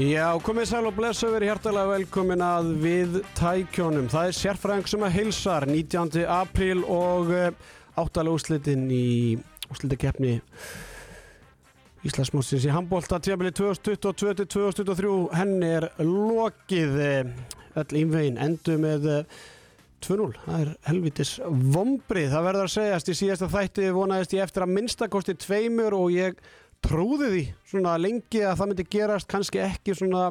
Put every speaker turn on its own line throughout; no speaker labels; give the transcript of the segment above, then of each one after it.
Já, komið sæl og blessu verið hjartalega velkomin að við tækjónum. Það er sérfræðing sem að hilsar 19. apríl og uh, áttalega úslitin í úslitakeppni Íslandsmótsins í handbólta tjafili 2022-2023. Henni er lokið uh, öll ínvegin, endur með uh, 2-0. Það er helvitis vombrið. Það verður að segjast í síðasta þætti vonaðist ég eftir að minnstakosti tveimur og ég trúði því svona lengi að það myndi gerast kannski ekki svona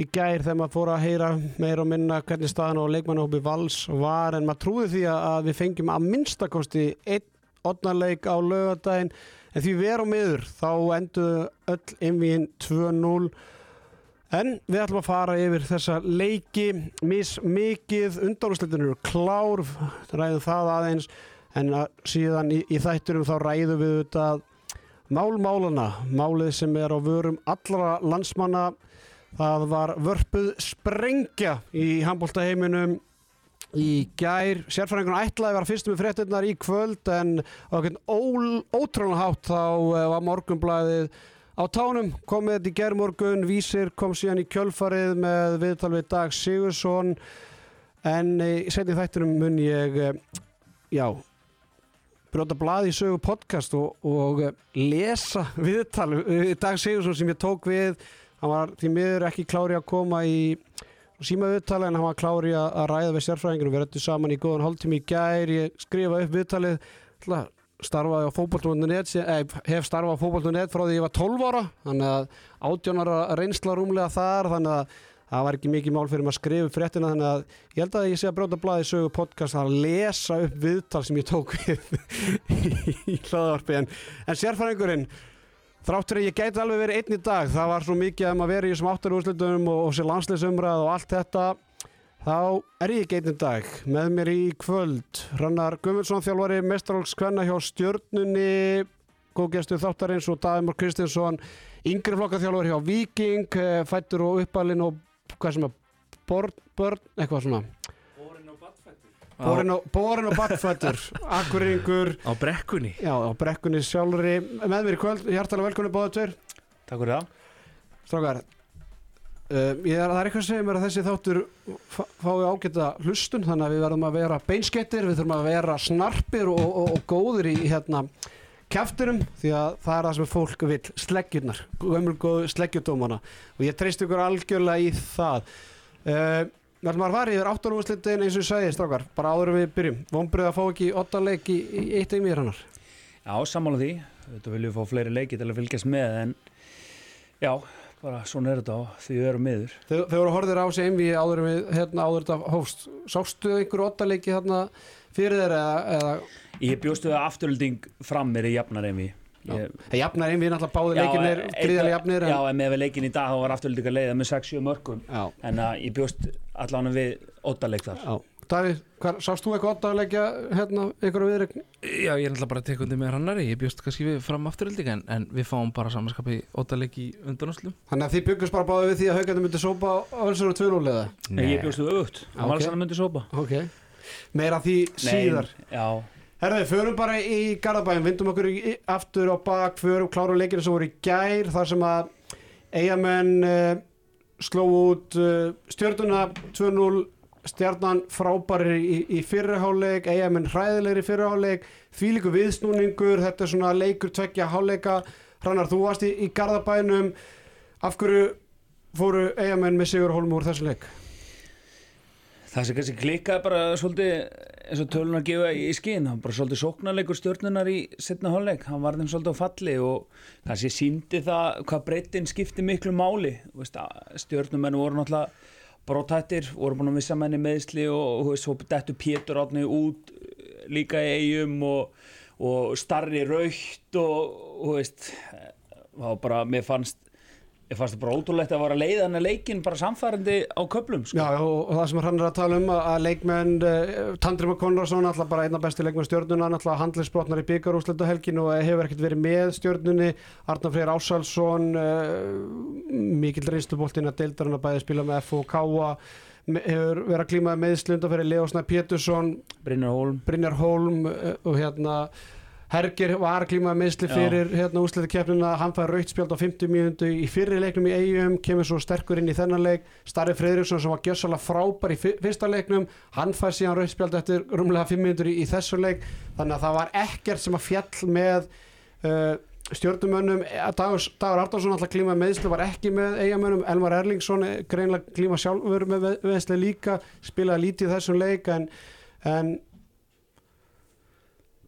í gær þegar maður fór að heyra meira og minna hvernig staðan og leikmannahópi vals var en maður trúði því að við fengjum að minnstakosti einn odnarleik á lögadaginn en því við erum miður þá enduðu öll einvíinn 2-0 en við ætlum að fara yfir þessa leiki. Mismikið undanúrslitunir klár ræðum það aðeins. En síðan í, í þætturum þá ræðum við þetta Málmálana, málið sem er á vörum allra landsmanna, það var vörpuð sprengja í handbóltaheiminum í gær. Sérfræðingunum ætlaði að vera fyrstum með fréttinnar í kvöld en á ótrúlega hátt þá eh, var morgunblæðið á tánum. Komið þetta í gerðmorgun, Vísir kom síðan í kjölfarið með viðtal við Dag Sigursson en í setni þættunum mun ég, eh, já, brjóta bladi í sögu podcast og, og lesa viðtal. Í dag Sigursson sem ég tók við hann var því miður ekki klári að koma í síma viðtali en hann var klári að ræða við sérfræðinginu við rættum saman í góðan hálftími í gær. Ég skrifa upp viðtalið starfaði á fókbaltum.net hef starfað á fókbaltum.net frá því ég var 12 ára þannig að átjónara reynsla rúmlega þar þannig að það var ekki mikið mál fyrir maður að skrifa fréttina þannig að ég held að ég sé að bróta blæði sögu podcast að lesa upp viðtal sem ég tók við í hlaðarpi en, en sérfæringurinn þráttur að ég gæti alveg verið einn í dag það var svo mikið að maður verið í þessum áttarúslutum og, og sér landsleisumræð og allt þetta þá er ég í dag. Með mér í kvöld Rannar Gumundsson þjálfari mestrálskvenna hjá stjörnunni góðgestu þáttarins og Dæmur Kristinsson yngri flokkaþjálfur hjá Viking eh, fættur og uppalinn og hvað sem að born, börn, eitthvað svona.
Borin og badfættur.
Borin og, badfættur Akkuringur
Á brekkunni.
Já, á brekkunni sjálfri. Með mér í kvöld, hjartalega velkonni báðu tveir.
Takk fyrir það.
Strákar uh, ég er, Það er eitthvað að segja mér að þessi þáttur fá- fái ágæta hlustun þannig að við verðum að vera beinskettir við þurfum að vera snarpir og, og, og góðir í hérna kæfturum því að það er það sem fólk vil sleggjurnar, gömul góðu sleggjudómana. Og ég treyst ykkur algjörlega í það. Uh, Við að fara yfir áttanúslitin eins og ég segi strákar, bara áður við byrjum. Vonbrið að fá ekki ottaleik í, í eitt einmýr hannar
Já, sammála því. Þetta viljum við fá fleiri leiki til að fylgjast með en já, bara svona er þetta og því við erum miður.
Þau, voru horfðir á sig einví áður við hérna áður þetta hófst. Sástu einhver ottaleiki hérna fyrir þeir eða, eða
Ég bjóstu að afturölding fram er í jafnar einvi Ég,
Það jafnar einví náttúrulega báði leikinir gríðarlega jafnir
Já,
en,
en með við leikin í dag þá var afturölding að leiða með 6-7 mörgum en að ég bjóst allan við óttaleik þar.
Já. Davíð, hvar, sást þú eitthvað ottaleikja hérna ykkur á viðregn?
Já, ég er náttúrulega bara að teka undir með hannari Ég bjóst kannski við fram afturölding en, en við fáum bara samanskapi óttaleg í undanúslum
Þannig að þið byggust bara báði við því að og
og
meira því síðar.
Nei, Já,
Herði, förum bara í Garðabæn, vindum okkur í, aftur á bak, förum klárum leikinu sem voru í gær, þar sem að eigamenn uh, sló út uh, stjörnuna 2-0, stjarnan frábæri í, í fyrirháleik, eigamenn hræðilegri í fyrirháleik, þvílíku viðsnúningur, þetta er svona leikur tveggja háleika, Hrannar, þú varst í, í Garðabænum, af hverju fóru eigamenn með Sigur Holm úr þessu leik?
Það sem kannski klikkaði bara svolítið eins og tölunar gefa í skinn hann bara svolítið sóknarleikur stjórnunar í setna hálfleik, hann var þeim svolítið á falli og kannski síndi það hvað breytin skipti miklu máli. Þú veist, að stjórnumenn voru náttúrulega brótættir, voru búin að missa menni meðsli og, svo dettu Pétur átni út eh, líka í eigum og, og starri raukt og og veist það var bara, mér fannst ég fannst það bara ótrúlegt að vara að leiða hann að leikin bara samfærandi á köplum sko.
Já, og, það sem hann er að tala um að, að leikmenn, uh, Tandri Konradsson alltaf bara einna besti leikmenn stjórnuna alltaf handlisbrotnar í byggarúsletu helgin og hefur ekkert verið með stjórnunni Arnar Freyr Ásalsson uh, mikill reynsluboltin að deildar hann að bæði spila með F og K hefur verið að klímaði meðslunda fyrir Leosna Pétursson
Brynjar Hólm
Brynjar Hólm uh, og hérna Hergir var klímaði meðsli fyrir hérna úrslitakeppnina, hann fær rautspjald á 50 mínútu í fyrri leiknum í eigum kemur svo sterkur inn í þennan leik. Starri Freyriksson sem var gjössalega frábær í fyr- fyrsta leiknum, hann fær síðan rautspjald eftir rúmlega 5 mínútur í, í þessu leik. Þannig að það var ekkert sem að fjall með uh, stjórnumönnum. Dagur, Dagur Ardarsson alltaf klímaði meðsli var ekki með eigamönnum, Elmar Erlingsson er greinlega klíma sjálfur með meðsli líka spilaði lítið þessum leik en, en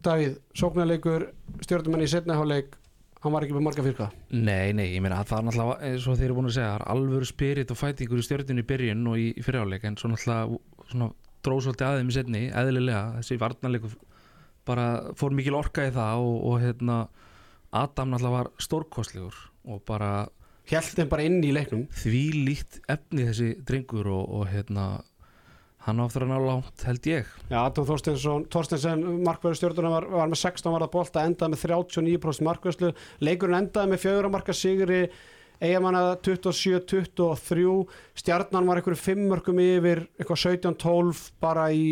Davíð, sóknarleikur stjórnumenn í setnaháleik hann var ekki með marga fyrka
Nei, nei, ég meina að það er náttúrulega eins og þeir eru búin að segja, alvöru spirit og fætingur í stjórninu í byrjun og í, fyriráleik en svo náttúrulega svona, dróð svolítið aðeim í setni, eðlilega þessi varnarleikur bara fór mikil orka í það og, og hérna Adam náttúrulega var stórkostlegur og bara
þeim bara inn í leiknum.
því líkt efni þessi drengur og, og hérna hann á aftur að ná langt held ég.
Já, Adam Þorsteinsson, Þorsteinsson markverður stjórnuna var, var með 16 varða bolta endaði með 39% markværslu leikurinn endaði með fjögur marka sigri eigamanna 27-23 stjarnan var einhverju fimmörkum yfir eitthvað 17-12 bara í,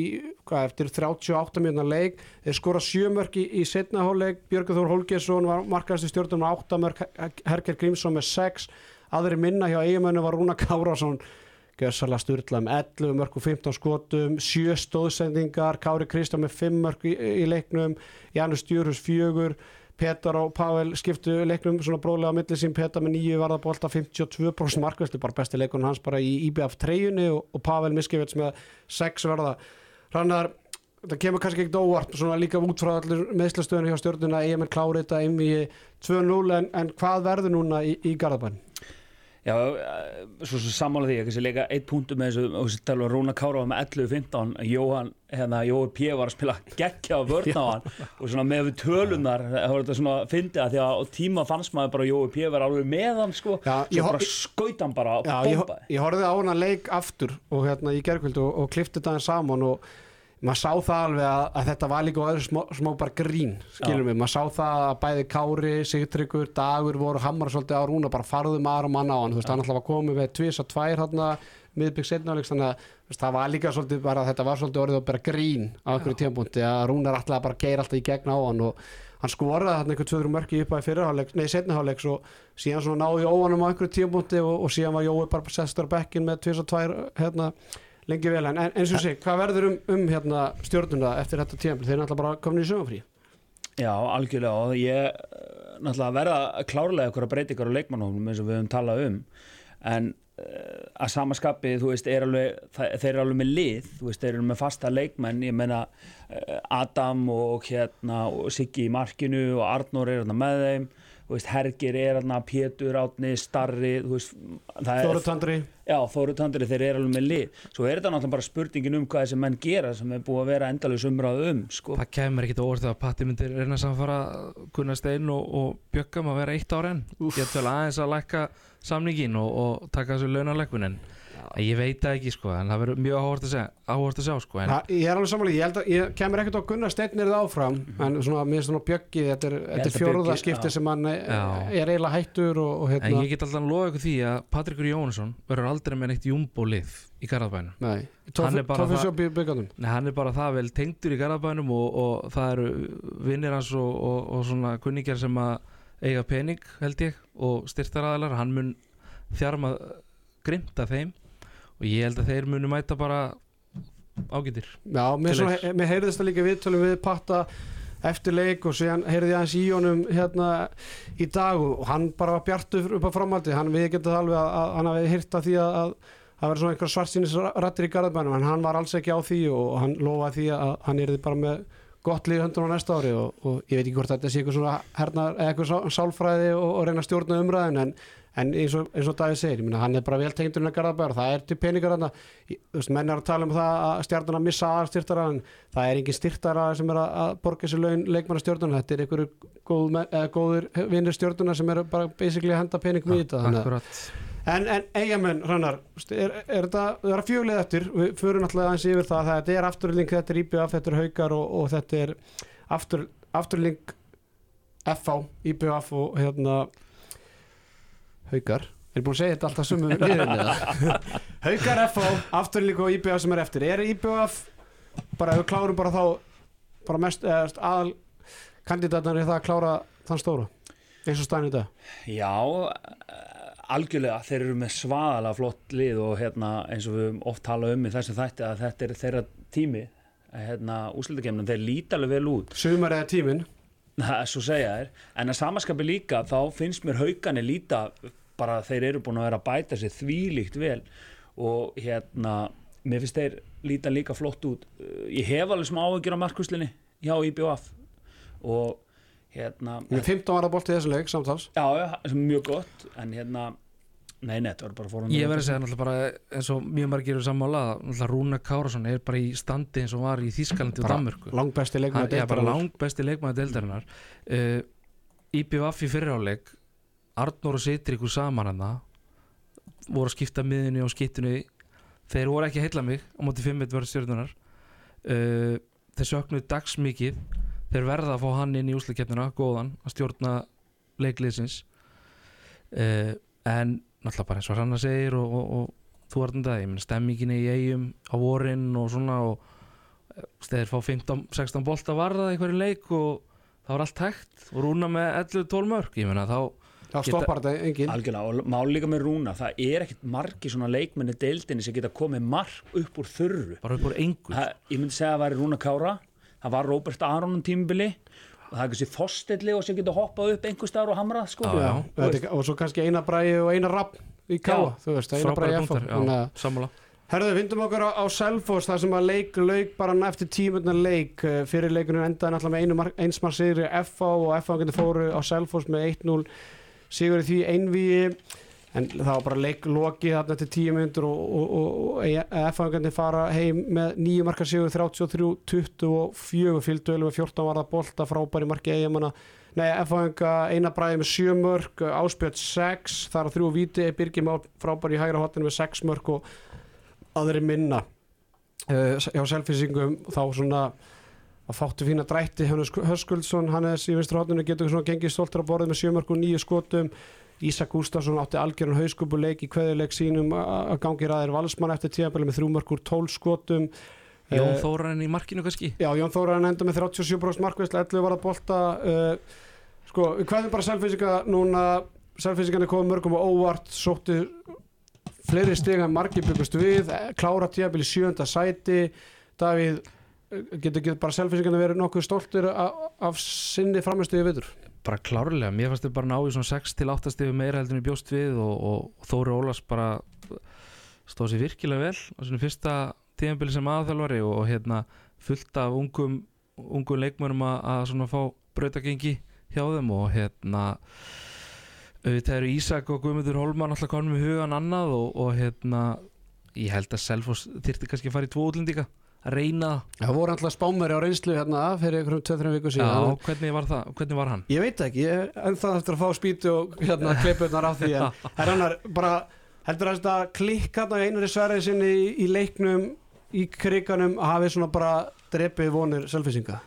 hvað, eftir 38 mjönda leik. Þeir skora sjömörk í, í setna hóleik Björgur Þór Holgesson var markaðasti stjórnum með 8 mörk, Herger Grímsson með 6 aðri minna hjá eigamannu var Rúna Kárásson Gjössalega styrla um 11 mörg og 15 skotum, 7 stóðsendingar, Kári Kristján með 5 mörg í, í leiknum, Janus Djurhus 4, Petar og Pavel skiptu leiknum svona bróðlega á milli sín, Petar með 9 varðabólta, 52% markvæslu, bara besti leikunum hans bara í IBF treyjunni og, og Pavel Miskevits með 6 varða. Rannar, það kemur kannski ekkert óvart, svona líka út frá allir meðslastöðinu hjá stjórnuna, EMN klári þetta inn í 2-0, en, en hvað verður núna í, í Garðabæn?
Já, eh, svo, svo sammála því, ég kannski leika eitt punktu með þessu, og þessi tala um Rúna Kára með 11-15, Jóhann, hérna, Jói P. var að spila geggja á vörn á hann og svona með við tölunar, það var þetta svona fyndið að því að tíma fannst maður bara Jói P. var alveg með hann, sko,
Já, ég
svo bara skaut hann bara
Já,
og
ég,
bombaði.
ég horfði á hana leik aftur og hérna í gerkvöld og, og klifti þetta aðeins saman og maður sá það alveg að, að þetta var líka á öðru smá, smá bara grín, skilum við maður sá það að bæði Kári, Sigtryggur, Dagur voru hammar svolítið á rúna bara farðu maður og manna á hann, þú veist, hann alltaf var komið við tvís og tvær hérna miðbygg setnáleiks þannig að veist, það var líka svolítið bara þetta var svolítið orðið að bara grín á einhverju tímpúnti að rúnar alltaf bara geir alltaf í gegn á hann og hann skoraði þarna einhver 2-3 mörki upp að nei setniháleiks og síðan náði óanum á einhverju tímpúnti og, og síðan var Jói bara sestur á bekkin með tvís og tvær hérna lengi vel. En eins og sé, hvað verður um, um hérna stjórnuna eftir þetta tímpúti, þeir náttúrulega bara komin í sögumfrí
Já, algjörlega. Og ég eh, náttúrulega verða klárlega ykkur að breyta ykkur á leikmannhófnum eins og við höfum talað um. En uh, að samaskapi þú veist, er alveg, þeir eru alveg með lið. Þú veist, þeir eru með fasta leikmenn. Ég meina uh, Adam og hérna og Siggi í markinu og Arnór er hérna með þeim veist, Hergir er hérna, Pétur, Átni, Starri þú veist, það er
Þóru Tandri,
Já, Þóru Tandri, þeir eru alveg með lið. Svo er þetta náttúrulega bara spurningin um hvað þessi menn gera sem er búið að vera endalus umræðu um sko.
það kemur ekkit óvart þegar Patti myndir reyna að samfara Gunnar Steinn og, og Bjöggam að vera eitt ára enn. Get vel aðeins að lækka samningin og, og taka þessu en ég veit það ekki sko en það verður mjög áhvert að, að sjá sko en
Ha, ég er alveg samanlega, ég held að ég kemur ekkert á Gunnar Steinnir það áfram en svona, mér er svona bjöggi, þetta er, þetta er
held að
fjóruða
Bjöggi,
skipti
já.
sem hann er, er eiginlega hættur og, og
En
hérna,
ég get alltaf að lofa ykkur því að Patrikur Jónsson verður aldrei með neitt jumbo lið í Garðabænum.
nei,
Hann er bara
tófið
það- hann er bara það vel tengdur í Garðabænum og, og það eru vinnir hans og, og, og svona kunningjar sem að eiga pening held ég og styrtaraðalar, hann mun þjarma grimta þeim og ég held að þeir munu mæta bara ágætir.
Já, mér, heyrðist það líka viðtölum við Patta eftir leik og síðan heyrði ég hans í honum hérna í dag og hann bara var bjartur upp á framaldi, hann við getum það alveg að, að hann hafi heyrt af því að, að það verður svona einhver svartsýnisrattir í garðbænum en hann var alls ekki á því og hann lofaði því að hann yrði bara með gott líf höndur á næsta ári og, og ég veit ekki hvort þetta sé eitthvað svona hernar, eða eitthvað sál- sálfræði og, og reyna stjórna umræðin en, en eins og, eins og Davíð segir, ég meina hann er bara vel tengdur inn að garðabæra, það er til peningar hann menn er að tala um það að stjarnan að missa aðstyrtara en það er engin styrtara sem er að, borga sér laun leikmanna stjórnuna, þetta er einhverju góð, góður vinnir stjórnuna sem er bara basically að henda peningum í þetta. En, en eigamenn, Hrannar, er, er þetta, það er fjögulega eftir, við förum náttúrulega aðeins yfir það. Að þetta er afturling, þetta er IBF, þetta er haukar og, og þetta er aftur, afturling FH, IBF og hérna haukar, er búin að segja þetta alltaf sumu liðinni haukar FH, afturling og IBF sem er eftir, er IBF bara ef við klárum bara þá bara mest, eða aðal kandidatarnir það að klára þann stóra eins og staðin í dag?
Já, eh, algjörlega. Þeir eru með svaðalega flott lið og hérna eins og við höfum oft talað um í þessu þætti að þetta er þeirra tími hérna úslutakemnum, þeir líta alveg vel út.
Sumar eða tíminn?
Það er svo segja þér, en að samaskapi líka þá finnst mér hauganir líta bara að þeir eru búin að vera að bæta sér þvílíkt vel og hérna mér finnst þeir líta líka flott út. Ég hef alveg smá áhugjur á markuslinni hjá IBF og hérna
Með 15 ára bolt í þessu leik samtals
Já, já, mjög gott en hérna, nei, nei, þetta var bara fórhund
Ég verði að segja náttúrulega bara eins og mjög margir eru sammála að náttúrulega Rúna Kárasson er bara í standi eins og var í Þískalandi og Danmörku. er bara
deildarinnar.
langt besti leikmaður deildarinnar. Uh, IBVF í fyriráleik Arnór og Sitríkur saman hann voru að skipta miðinu og skittunni þeir voru ekki að heilla mig á móti 5 verður stjórnunar uh, þeir söknuðu dags mikið. Þeir verða að fá hann inn í úsleikeppnina góðan að stjórna leikliðsins uh, en náttúrulega bara eins og Ranna segir og, og, og þú er þetta, ég menn stemminginni í eigum á vorin og svona og eh, þeir fá 15-16 bolta varða í hverju leik og það var allt hægt og rúna með 11-12 mörg ég menna þá
þá stoppar þetta engin
Algjörlega, og mál líka með Rúna það er ekkit margi svona leikmenni deildinni sem geta komið mark upp úr þurru.
Bara upp úr engu.
Það, ég myndi segja að það væri Rúna Kára það var Róbert Aron um tímubili og það er kannski Fostelli og sem geta hoppað upp einhver staðar og hamrað sko.
Já, já.
og, svo kannski eina bræði og eina rapp í káa, þú veist, eina bræði
sammála.
Herðu, vindum okkur á, á Selfoss þar sem að leik lauk bara eftir tímundna leik. Fyrir leikunum endaði náttúrulega með einu mark, einsmar sigri FA og FA getur fóru á Selfoss með 1-0 sigur því einvíi en það var bara leik lokið þarna eftir tíu myndur og, og, og, FA getur fara heim með nýju marka sigur 33-24 fylgdu með 14 varða bolta frábæri marki eigamanna Nei, FA eina bræði með 7 mörg, áspjöld 6, þar að þrjú víti, Birgir Már frábæri í hægra hotinu með 6 mörg og aðri minna. Uh, hjá selfisingum þá svona að fáttu fína drætti Hannes Höskuldsson, Hannes í vinstra hotninu getur svona gengið stoltur á borðið með sjömörk og nýju skotum. Ísak Gustafsson átti algjörun hauskupuleik í kveðuleik sínum að gangi ræðir valsmann eftir tíðabæli með þrjúmörk úr tólskotum
Jón
Eh,
Þóran í markinu kannski?
Já, Jón Þóran enda með 37% markvæsla 11 var að bolta. Uh, sko, við kveðum bara selfisinga núna. Selfisingarnir komið mörgum og óvart sóttu fleiri stiga en margir byggust við, eh, klára tíabili sjönda sæti. Davíð getur getur bara selfisingarnir verið nokkuð stoltur af, sinni framistuði vitur
bara klárlega, mér fannst þau bara ná í svona 6-8 stegu meira heldur en ég bjóst við og, og, Þóri Ólafs bara stóð sér virkilega vel á svona fyrsta tíðanbili sem aðþjálfari og, og hérna fullt af ungum, ungum leikmönum að, svona fá brautagengi hjá þeim og hérna auðvitað eru Ísak og Guðmundur Holman alltaf konum í hugan annað og, og hérna ég held að Selfoss þyrfti kannski að fara í tvo útlendinga að reyna. Það.
Voru alltaf spámeri á reynslu hérna fyrir einhverjum 2-3 viku síðan.
Já, hvernig var það, hvernig var hann?
Ég veit ekki, ég en það eftir að fá spýtu og hérna klippurnar af því en herrannar bara heldur að þetta klikk hérna í einari sverið sinni í, í leiknum í kriganum að hafi svona bara drepið vonir selfisinga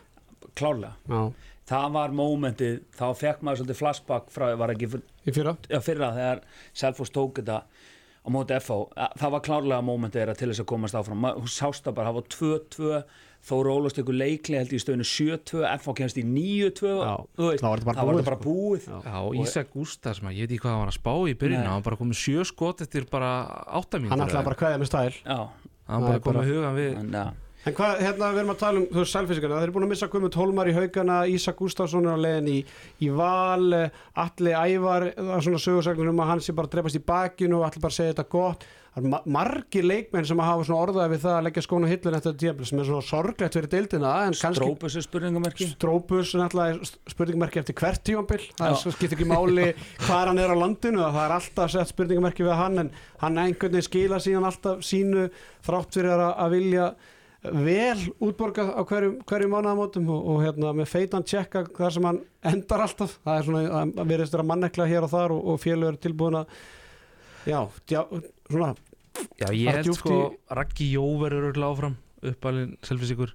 klárlega.
Já,
það var mómentið, þá fekk maður svolítið flashback frá, var ekki
fyrra?
Já, fyrra þegar Selfoss tók þetta á móti FH, það var klárlega mómentið þeirra til þess að komast áfram, hún sást það bara það var 2-2, Þóra Ólafs tekur leikli held í stöðinu 7-2, FH kemst í 9-2
Já,
þú veist,
þá var þetta bara
það bara
sko.
búið.
Já.
Já, og Ísak Gústafs, maður, ég veit ekki hvað hann var að spá í byrjun hann var bara komið sjö skot eftir bara átta mínútur
Hann ætlaði bara að kveðja með stæl.
Já,
hann
Það
bara komið hugan við
en
hvað, hérna við erum að tala um, þú veist, selfisingarna, þeir eru búin að missa Guðmund Hólmar í haugana, Ísak Gustafsson er á leiðin í, í val, eh, Atli Ævar, það er svona sögursagnur um að hann sé bara að drefast í bakinu og allir bara segja þetta gott. Það er ma margir leikmenn sem að hafa svona orðaði við það að leggja skónu hillun eftir þetta sem er svona sorglegt fyrir deildina,
Strópus er spurningamerki.
Strópus er náttúrulega spurningamerki eftir hvert tífambil það er- skiptir ekki máli hvað hann er á landinu það er alltaf sett spurningamerki við hann en hann einhvern veginn skila síðan alltaf sínu þrátt fyrir að vilja vel útborga á hverju, hverju mánaðamótum og, og hérna með feitan tjekka þar sem hann endar alltaf. Það er svona að verðist vera mannekla hér og þar og, og félögur er tilbúin að já, djá, svona
Já, ég held sko, Raggi Jó verður örugglega áfram uppalinn selfisíkur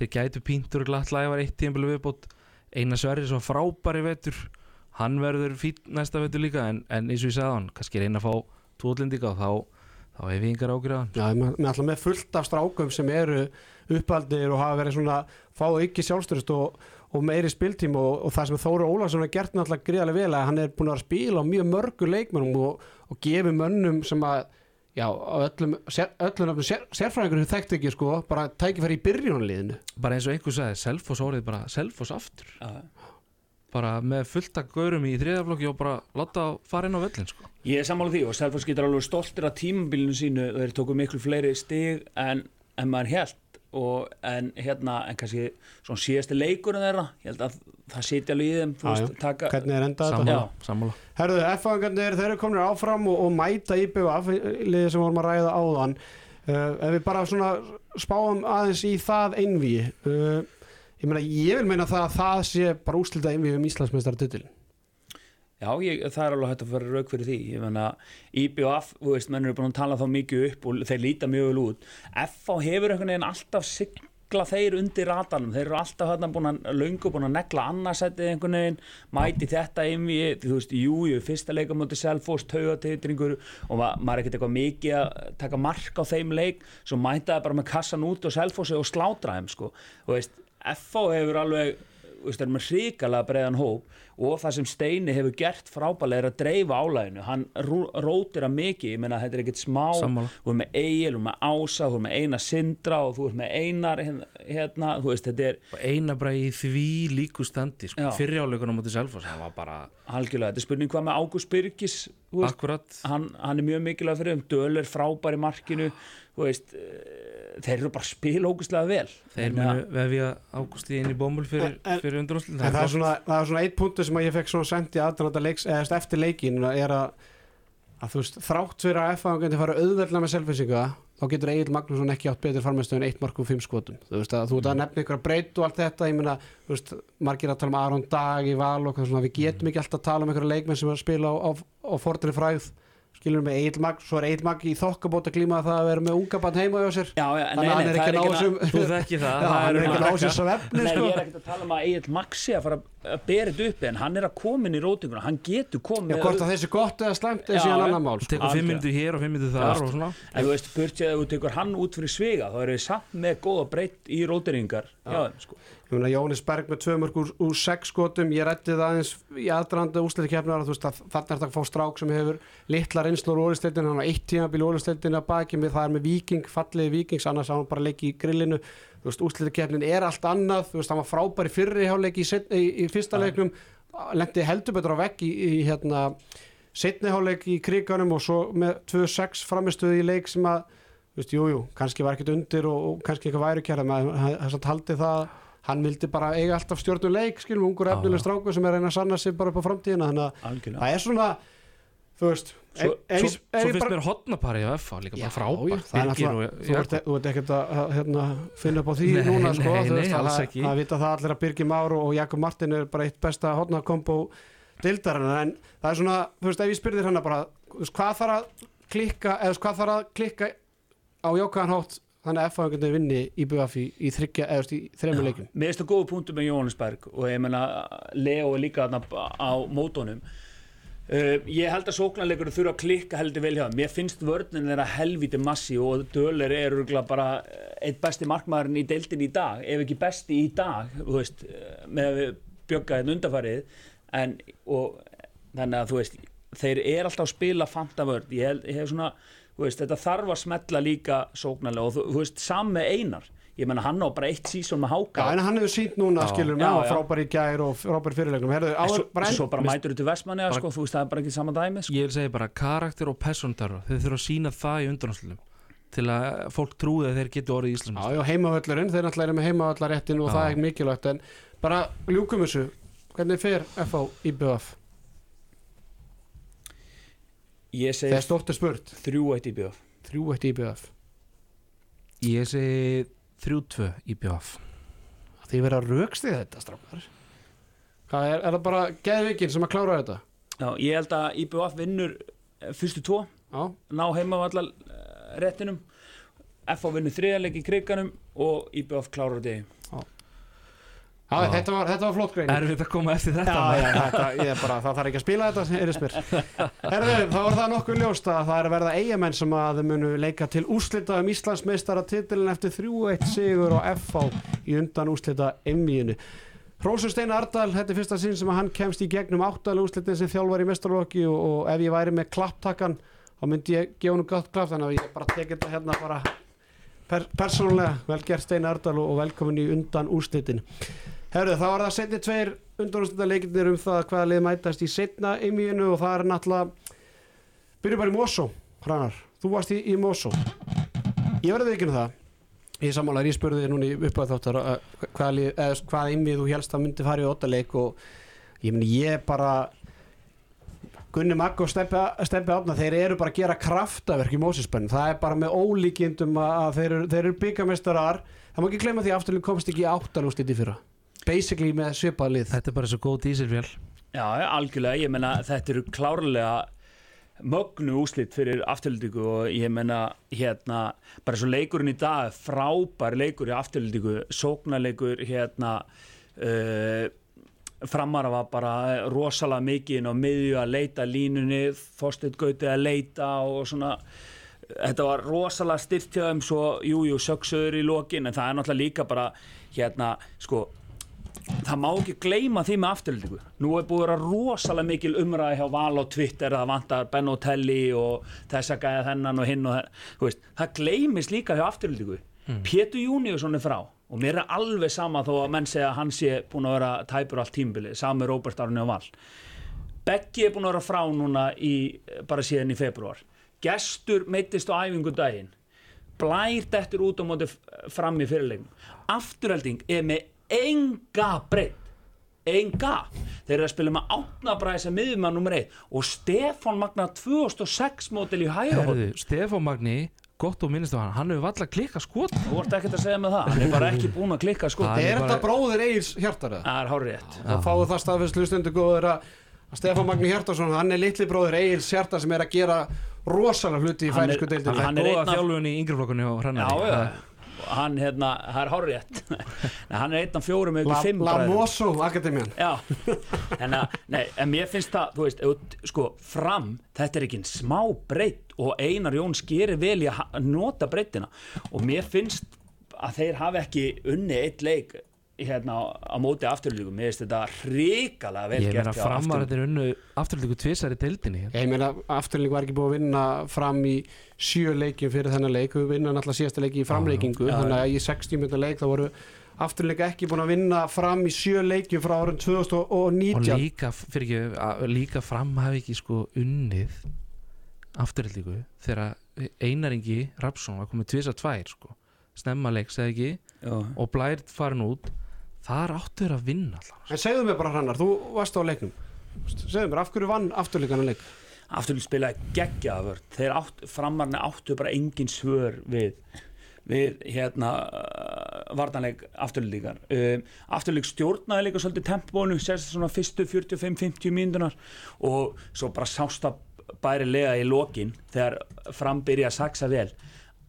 þeir gætu píntur og glatt lævar eitt tíðanbili viðbót. Einar Sverri svo frábæri vetur. Hann verður fín næsta vetur líka en, en eins og ég sagði hann, kannski reyna að fá tóðlendika og þá, þá hef ég yngar ágjörðan
Já, með, alltaf með fullt af strákum sem eru uppaldir og hafa verið svona fá ekki sjálfstyrst og, og meiri spiltím og, og það sem Þóri Ólarsson er gert náttúrulega gríðarlega vel að hann er búin að spila á mjög mörgu leikmennum og, og gefi mönnum sem að já, á öllum, sér, öllum öllum sér, sérfræðingur sem þekkt ekki sko, bara tækifæri í byrjunarliðinu.
Bara eins og einhver sagði, Selfoss orðið bara Selfoss aftur,
Já.
Bara með fullt að gaurum í þriðaflokki og bara láta fara inn á völlin sko.
Ég er sammála því og Selfoss getur alveg stoltir af tímabilinu sínu og þeir tóku miklu fleiri stig en, en maður held og en hérna, en kannski svona síðasti leikurinn þeirra, ég held að það sitja alveg í þeim, þú veist,
já.
taka
hvernig er endað þetta
sammála, sammála.
Herðu, F-fangarnir, þeir eru komin áfram og, og mæta IBF liðið sem vorum að ræða áðan uh, ef við bara svona spáum aðeins í það einví uh, ég meina, ég vil meina það að það sé bara úslita einví um Íslandsmeistar titil
Já, ég, það er alveg hægt að fara rauk fyrir því. Ég menna, IBF, þú veist, menn eru búin að tala þá mikið upp og þeir líta mjög vel út. FH hefur einhvern veginn alltaf sigla þeir undir ratanum, þeir eru alltaf hérna búin að löngu búin að negla annarsættið einhvern veginn, mæti þetta einvi, þú veist, jú, jú, fyrsta leika mútið Selfoss, taugatitringur og ma maður er ekkert eitthvað mikið að taka mark á þeim leik, svo mæta það bara með kassan út og Selfossi og slátra þeim, sko, þú veist, FH hefur alveg veist, er með hrikalega breiðan hóp og það sem Steini hefur gert frábælega er að dreifa álæginu hann rótir að mikið, ég meina þetta er ekkert smá
Sammála.
þú er með Egil, þú er með Ása þú er með Einar Sindra og þú er með Einar hérna, þú veist, þetta er
og eina bara í því líku standi sko.
Já.
fyrrjáleikunum mútið Selfoss það var bara
algjörlega, þetta er spurning hvað með Ágúst
akkurat
hann, hann er mjög mikilvæg fyrir þeim Döl er frábær í markinu þú veist, eh, þeir eru bara að spila ógustlega vel.
Þeir munu vefja ágústi inn í bómul fyrir, fyrir undanústin
En það svona, það er svona eitt punktu sem að ég fekk svona sendi aðranda leiks, eða þú veist, eftir leikin er að, að þú veist, þrátt fyrir að F-fangandi fara auðveldlega með selfinsinga þá getur Egil Magnússon ekki átt betur farmestöð en eitt mark og fimm skotum. Þú veist að þú ert að nefna ykkur að breyta og allt þetta ég meina, þú veist, margir að tala um Aron Dag í val og hvað svona, við getum ekki alltaf að tala um ykkur leikmenn sem er að spila á, á, á fordri fræð skilur með Egil Magn, svo er Egil Magn í þokkabót að glíma það að vera með unga bann heima hjá sér.
Já, já,
þannig að hann er ekki að ná þessum
þú þekki það,
Já,
það
hann er ekki að ná
marga-
sér svefni
Nei,
sko.
ég er ekkert að tala um að Egil Maxi að fara að bera þetta uppi en hann er að koma inn í rótinguna. Hann getur
Já,
komið
hvort að þessi gott eða slæmt er
Já,
síðan
já.
annar mál sko.
tekur fimm minntu hér og fimm minntu þar og svona.
En þú veist, burtið að þú tekur hann út fyrir sviga þá eru við samt með góða breytt í róteringar
Jónis Berg með tvö mörg úr, úr sex skotum, ég rætti það aðeins í aðdrandi úsleikkeppnar að þarna er þetta að fá strák sem hefur litla reynslu úr ólisteildin, hann á eitt tímabil ólisteildin að baki með það er með viking, fallegi vikings annars á hann bara leiki í grillinu. Úsleikkeppnin er allt annað, þú veist hann var frábær í fyrri hjáleiki í, í, í fyrsta leiknum lendi heldur betur á vegg í, í hérna setni hjáleik í kriganum og svo með 2-6 framistöðu í leik sem að veist, jú, jú, kannski var ekkert undir og, og kannski eitthvað væri kæra, maður þess að haldi það að hann vildi bara eiga alltaf stjórnuleik skilum, ungur efnileg stráku sem er að reyna að sanna sig bara upp á framtíðina þannig að það er svona þú veist
Svo-
ef
svo,
ef
svo finnst
bara-
mér hotnapari á FH líka bara frábært.
það er þú ert, ekkert að að, hérna, finna upp á því
Nei,
núna sko,
nei, nei,
að, það-
ekki.
það vita það allir að Birgir Már og Jakob Martin er bara eitt besta hotnakombo dildarinn en það er svona, þú veist, ef ég spyrðir hana bara þú veist, hvað þarf að klikka eða hvað þarf að klikka á jókaðan hátt þannig að F-fagandi vinni í BF í, í þryggja eða í þremur leikum
Mér finnst það góða punktu með Jóhannesberg og ég meina Leo er líka á mótónum uh, Ég held að sóknarleikur þurfa að klikka heldur vel hjá. Mér finnst vörnin þeirra helviti massi og Döler er bara eitt besti markmaðurinn í deildin í dag ef ekki besti í dag veist, eh, með að við bjögga þetta undarfarið en og þannig að þú veist þeir eru alltaf að spila fanta vörn. Ég, ég hef svona, veist, þetta þarf að smetla líka sóknarlega og þú, þú veist, sam með Einar ég menna hann á bara eitt sísón með
Já,
háka
en hann hefur sínt núna,
Já.
skilur
Já,
með
já.
frábær í gær og frábær fyrirleiknum Herðu,
En svo,
bara
svo bara mætur þú til Vestmanni sko, þú veist það er bara ekki sama dæmi sko.
ég vil segja bara karakter og persondarra þau þurfa að sína það í undanústlum til að fólk trúi að þeir geti orðið Íslands
Já, já, heimavöllurinn, þeir náttúrulega eru með heimavallaréttin og
Já.
það er mikilvægt en bara ljúkum þessu hvernig fer FH í BF
ég segi
þegar stórt er spurt,
þrjú eitt í bjöf
þrjú eitt í BF
ég segi 3-2 í BF
því verða raukstið þetta strafgar hvað er, er það bara geðvikinn sem að klára þetta?
Já, ég held að IBF vinnur eh, fyrstu tvo,
já,
ná heima á allar réttinum. FH vinnur þriðarleik í kriganum og IBF klárar degi
já. Þetta, var, þetta var flott grein
erfitt að koma eftir þetta
Já, já, þetta, ég er bara, það þarf ekki að spila þetta er. Herðu, þá var það nokkuð ljóst að það er að verða eigamenn sem að þau munu leika til úslita um Íslandsmeistara titilin eftir 3-1 sigur og FH í undan úslita emmiðinu. Rósur Steina Ardal, þetta er fyrsta sinn sem að hann kemst í gegnum áttalega úrslitin sem þjálfar í mestarlokki og, og ef ég væri með klapptakkan þá myndi ég gefa hann gott klapp þannig að ég bara tekið þetta hérna bara per, persónulega, vel gert Steina Ardal og, og velkomin í undan úrslitin Herru, þá var það setni tveir undan úrslita leikinir um það hvaða lið mætast í setna einmíinu og það er náttúrulega byrju bara í Mosó, Hrannar. Þú varst í, í Mosó. Ég verði um það. Ég sammálar, ég spurði þér núna í uppáð þáttar hvað, hvað innvið þú helst að myndi fara í óttaleik og ég meni ég bara Gunni Magg og Steppi Átna þeir eru bara að gera kraftaverk í Mósisbönn það er bara með ólíkindum að þeir eru, eru byggamestarar það má ekki glemja því að afturlík komst ekki áttalúst í fyrra basically með svipað lið.
Þetta er bara svo góð dísilvél.
Já, algjörlega, ég menna þetta eru klárlega mögnu úslit fyrir afturlýtingu og ég menna hérna, bara svo leikurinn í dag frábær leikur í afturlýtingu sóknarleikur hérna uh, framara var bara rosalega mikið og miðju að leita línunni, Þorstein Gauti að leita og svona. Þetta var rosalega styrt hjá þeim svo, jújú, söksuður í lokin en það er náttúrulega líka bara hérna, sko það má ekki gleyma því með afturlýtingu nú er búið að vera rosalega mikil umræði hjá Val og Twitter að vantar Benotelli og þess að gæða þennan og hinn og það það gleymis líka hjá afturlýtingu mm. Pétur Júniusson er frá og mér er alveg sama þó að menn segja að hann sé búin að vera tæpur allt tímbili sami Róbert Arni og Val. Beggi er búin að vera frá núna í, bara síðan í februar Gestur meittist á æfingu daginn blært eftir út á móti fram í fyrirlegin afturhelding er með enga breytt enga, þeir eru að spila með átnabræði sem miðjumann nummer 1 og Stefan Magna 2006 mótil í hæra
Stefan Magni, gott og minnist á hann. Hann hefur valla klikka skot.
Þú vart ekkert að segja með það, hann er bara ekki búin að klikka skot.
Er þetta bara... bróðir Egil's hjartar
það er hárið rétt
þá fáðu það staðfæslu stundu góður að Stefan Magni Hjartarsson, hann er litli bróður Egil's hjartar sem er að gera rosalega hluti í færisku deildinu
hann er góða þjálfun í yngreflokkunni og hrannar
hann hérna, það er hárrétt. Hann er einn af fjórum eða fimm
La Mosso Akademian
en, nei, en mér finnst það þú veist, sko, fram þetta er ekki en smá breytt og Einar Jón skerir vel í að nota breyttina og mér finnst að þeir hafi ekki unni eitt leik hérna á móti afturlíku mér finnst þetta hrikalega vel
ég
gert
meina framarðin unnu afturlíku tvísar í deildinni
ég meina afturlíku var ekki búið að vinna fram í sjö leikjum fyrir þennan leik. Við vinna náttúrulega síðasta leiki í framleikingu já, þannig að í 60 minna leik þá voru afturlíka ekki búin að vinna fram í sjö leikjum frá árun 2019
og líka, fyrir ekki, líka fram hafi ekki sko unnið afturlíku þegar einaringi Rapsson var komið tvísar tvær sko. Snemma leiks eða ekki? Já. og blært farin út þar áttur að vinna alltaf
En segðu mér bara hrannar, þú varst á leiknum. Segðu mér, af hverju vann afturleikann leik?
Afturleik spilaði geggjaður þeir átt, framarni áttu bara engin svör við við hérna uh, vartanleik afturleikar um, afturleik stjórnaði líka svolítið tempónu sérst svona fyrstu 45-50 mínutunar og svo bara sást að bæri lega í lokin þegar frambyrja að saksa vel.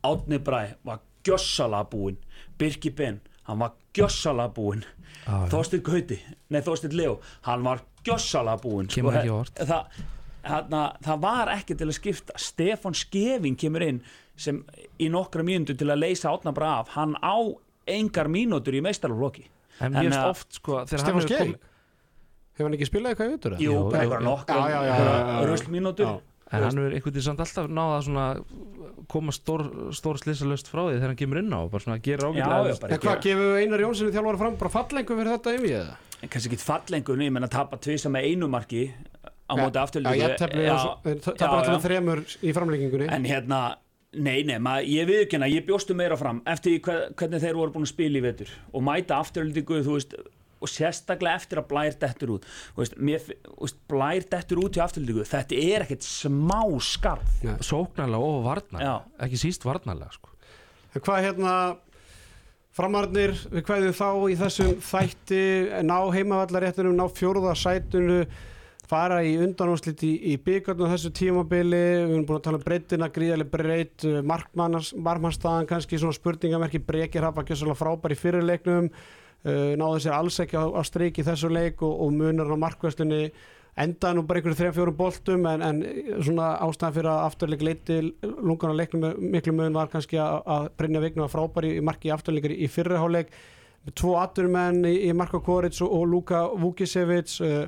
Átni Bræ var gjössala búinn. Birki Ben hann var gjössala búinn ah, Þorstin Gauti, nei Þorstin Leo hann var gjössala búinn
sko,
það, það var ekki til að skipta. Stefan Skeving kemur inn sem í nokkra mínútur til að leysa átna bara af. Hann á engar mínútur í meistarlokki
en finnst oft sko
Stefan Skeving hefur hann ekki spilað eitthvað í öttur?
Jú, eitthvað nokkra röstmínútur
En hann er einhvern veginn samt alltaf náða að koma stór, stór slisalöst frá því þegar hann kemur inn á og bara svona að gera ágætlega
En hvað, gefur Einar Jónsson þjálfur fram bara fallengu fyrir þetta yfir eða?
En kannski ekki fallengu, ég menna að tapa tvisa með einu marki á móti
ég tapar alltaf þremur í framleggingunni
En hérna, nei, nei, maður, ég viðkynna, ég bjóstu meira fram eftir hvernig þeir voru búin að spila í vetur og mæta afturlíku, þú veist og sérstaklega eftir að blær dettur út. Veist, mér, veist, blær dettur út í afturlíku þetta er ekkert smá skarf
ja, sóknarlega og varnarlega. Ekki síst varnarlega sko.
hvað hérna framarnir við hvaðið þá í þessum þætti ná heimavallaréttunum ná fjórðarsætunu fara í undanúslit í, í byggjarnu þessu tímabili, við erum búin að tala um breytina gríðarlega breyt, margmannstaðan kannski svona spurningamerki brekir hafa ekki svolítið frábær í fyrirleiknum uh, náðu sér alls ekki á, á streiki þessu leik og, og munar á markvæstunni endaði nú bara einhverju þrejum fjórum boltum en, en svona ástæðan fyrir að afturleik leiti lungan að leiknum miklu mun var kannski að, að Brynja Vigna var frábæri í marki í afturleikari í fyrraháleik með tvo atvinnumenn í, í Marko Koric og, og Luka Vukisevic uh,